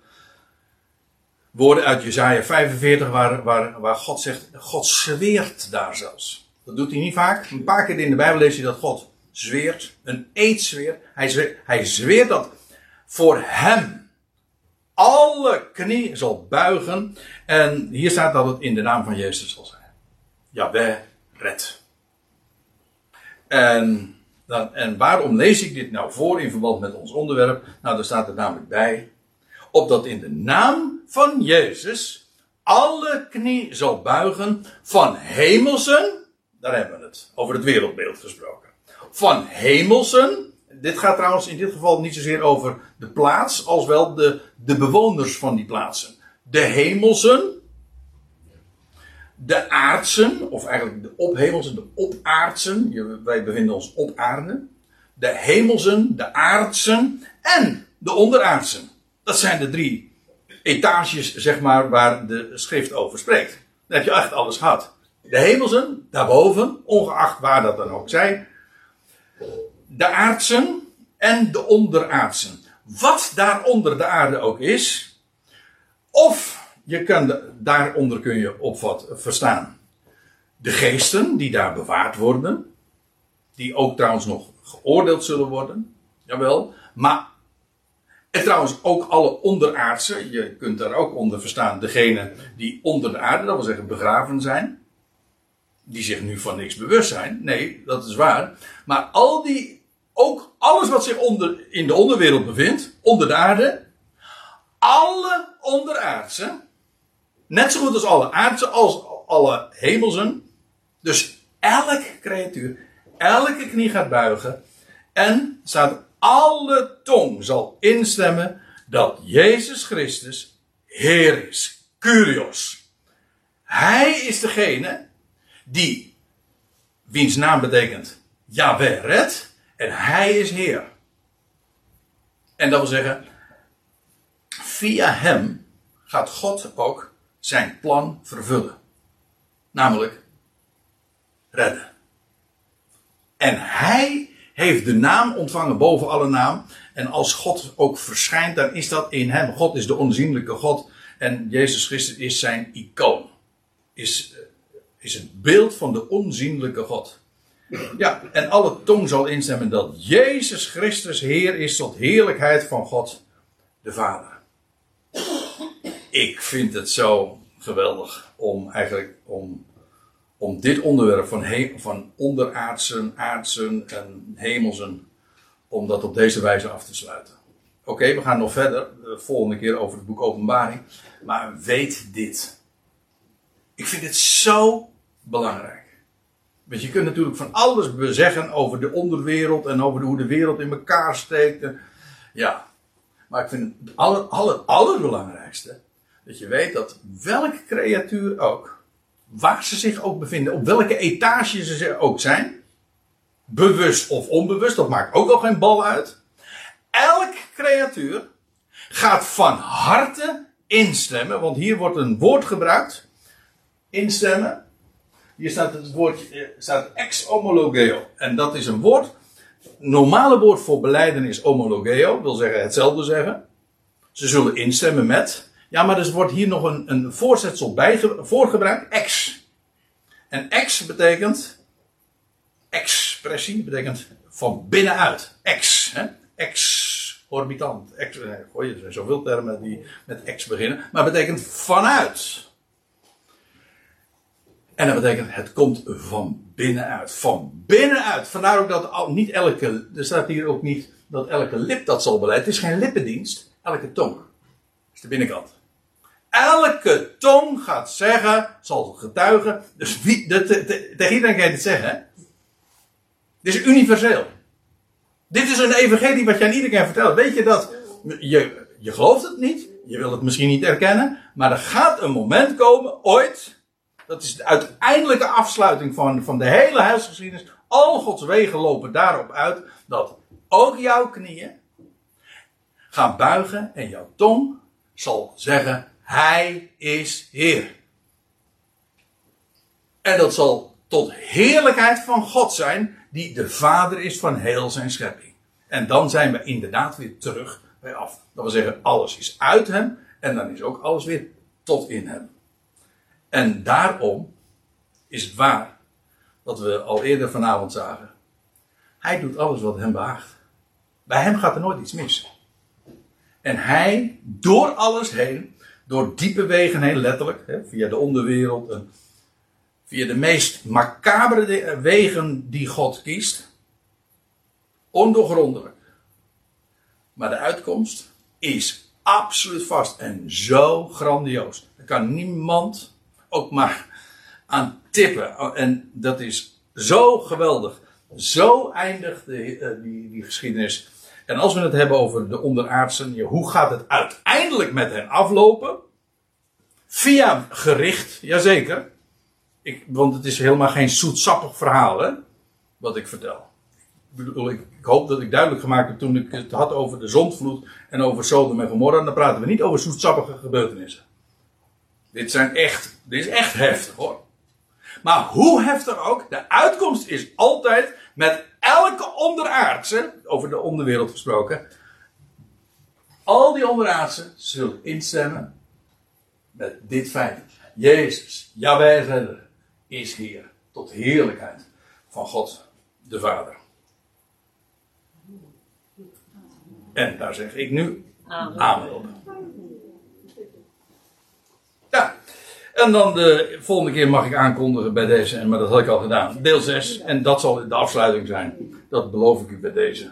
woorden uit Jesaja 45 waar, waar, waar God zegt, God zweert daar zelfs. Dat doet hij niet vaak. Een paar keer in de Bijbel lees je dat God zweert, een eetzweer. Hij zweert, hij zweert dat voor hem alle knie zal buigen. En hier staat dat het in de naam van Jezus zal zijn. Jawel, red. En, en waarom lees ik dit nou voor in verband met ons onderwerp? Nou, daar staat er namelijk bij. Opdat in de naam van Jezus alle knie zal buigen van hemelsen. Daar hebben we het, over het wereldbeeld gesproken van hemelsen. Dit gaat trouwens in dit geval niet zozeer over de plaats, als wel de, de bewoners van die plaatsen. De hemelsen, de aardsen, of eigenlijk de ophemelsen, de opaardsen. Wij bevinden ons op aarde. De hemelsen, de aardsen en de onderaardsen. Dat zijn de drie etages, zeg maar, waar de schrift over spreekt. Dan heb je echt alles gehad. De hemelsen, daarboven, ongeacht waar dat dan ook zij de aardsen en de onderaardsen. Wat daaronder de aarde ook is, of je kan daaronder kun je opvat, verstaan. De geesten die daar bewaard worden, die ook trouwens nog geoordeeld zullen worden, jawel, maar en trouwens ook alle onderaardse, je kunt daar ook onder verstaan, degene die onder de aarde, dat wil zeggen begraven zijn, die zich nu van niks bewust zijn. Nee, dat is waar. Maar al die, ook alles wat zich onder, in de onderwereld bevindt, onder de aarde, alle onderaardse, net zo goed als alle aardse, als alle hemelsen, dus elk creatuur, elke knie gaat buigen en staat alle tong zal instemmen dat Jezus Christus Heer is. Curios. Hij is degene die, wiens naam betekent Yahweh red, en hij is Heer. En dat wil zeggen, via hem gaat God ook zijn plan vervullen. Namelijk redden. En hij heeft de naam ontvangen boven alle naam. En als God ook verschijnt, dan is dat in hem. God is de onzienlijke God. En Jezus Christus is zijn icoon. Is, is het beeld van de onzienlijke God. Ja, en alle tong zal instemmen dat Jezus Christus Heer is tot heerlijkheid van God de Vader. Ik vind het zo geweldig om eigenlijk om, om dit onderwerp van, he, van onderaardsen, aardsen en hemelsen, om dat op deze wijze af te sluiten. Oké, we gaan nog verder, de volgende keer over het boek Openbaring. Maar weet dit. Ik vind het zo belangrijk. Want je kunt natuurlijk van alles zeggen over de onderwereld en over hoe de wereld in elkaar steekt. Ja, maar ik vind het aller, allerbelangrijkste dat je weet dat welke creatuur ook, waar ze zich ook bevinden, op welke etage ze ook zijn, bewust of onbewust, dat maakt ook al geen bal uit. Elk creatuur gaat van harte instemmen, want hier wordt een woord gebruikt, instemmen. Hier staat het woord eh, staat ex homologeo. En dat is een woord. Normale woord voor beleiden is homologeo. Wil zeggen hetzelfde zeggen. Ze zullen instemmen met. Ja, maar er wordt hier nog een, een voorzetsel bij voorgebruikt. Ex. En ex betekent. Expressie betekent van binnenuit. Ex. Hè? Ex. Orbitant. Ex, eh, er zijn zoveel termen die met ex beginnen. Maar betekent vanuit. En dat betekent, het komt van binnenuit. Van binnenuit. Vandaar ook dat niet elke, er staat hier ook niet dat elke lip dat zal beleiden. Het is geen lippendienst, elke tong. Is de binnenkant. Elke tong gaat zeggen, zal getuigen. Dus wie, de, tegen iedereen kan je dit zeggen. Hè? Dit is universeel. Dit is een evangelie wat je aan iedereen vertelt. Weet je dat? Je, je gelooft het niet. Je wil het misschien niet erkennen. Maar er gaat een moment komen, ooit dat is de uiteindelijke afsluiting van, van de hele huisgeschiedenis. Al Gods wegen lopen daarop uit dat ook jouw knieën gaan buigen en jouw tong zal zeggen: Hij is Heer. En dat zal tot heerlijkheid van God zijn, die de Vader is van heel zijn schepping. En dan zijn we inderdaad weer terug bij af. Dat wil zeggen, alles is uit hem en dan is ook alles weer tot in hem. En daarom is het waar wat we al eerder vanavond zagen. Hij doet alles wat hem behaagt. Bij hem gaat er nooit iets mis. En hij, door alles heen, door diepe wegen heen, letterlijk, hè, via de onderwereld, en via de meest macabere wegen die God kiest, ondoorgrondelijk. Maar de uitkomst is absoluut vast en zo grandioos. Er kan niemand ook maar aan tippen. Oh, en dat is zo geweldig. Zo eindigt de, eh, die, die geschiedenis. En als we het hebben over de onderaardsen, hoe gaat het uiteindelijk met hen aflopen? Via gericht, jazeker. Ik, want het is helemaal geen zoetsappig verhaal, hè, wat ik vertel. Ik, ik, hoop dat ik duidelijk gemaakt heb toen ik het had over de zondvloed en over Sodom en Gomorra. Dan praten we niet over zoetsappige gebeurtenissen. Dit, zijn echt, dit is echt heftig hoor. Maar hoe heftig ook, de uitkomst is altijd met elke onderaardse, over de onderwereld gesproken, al die onderaardse zullen instemmen met dit feit. Jezus, Jawel is hier tot heerlijkheid van God de Vader. En daar zeg ik nu Amen, Amen op. Ja. En dan de volgende keer mag ik aankondigen bij deze, maar dat had ik al gedaan. Deel 6. En dat zal de afsluiting zijn. Dat beloof ik u bij deze.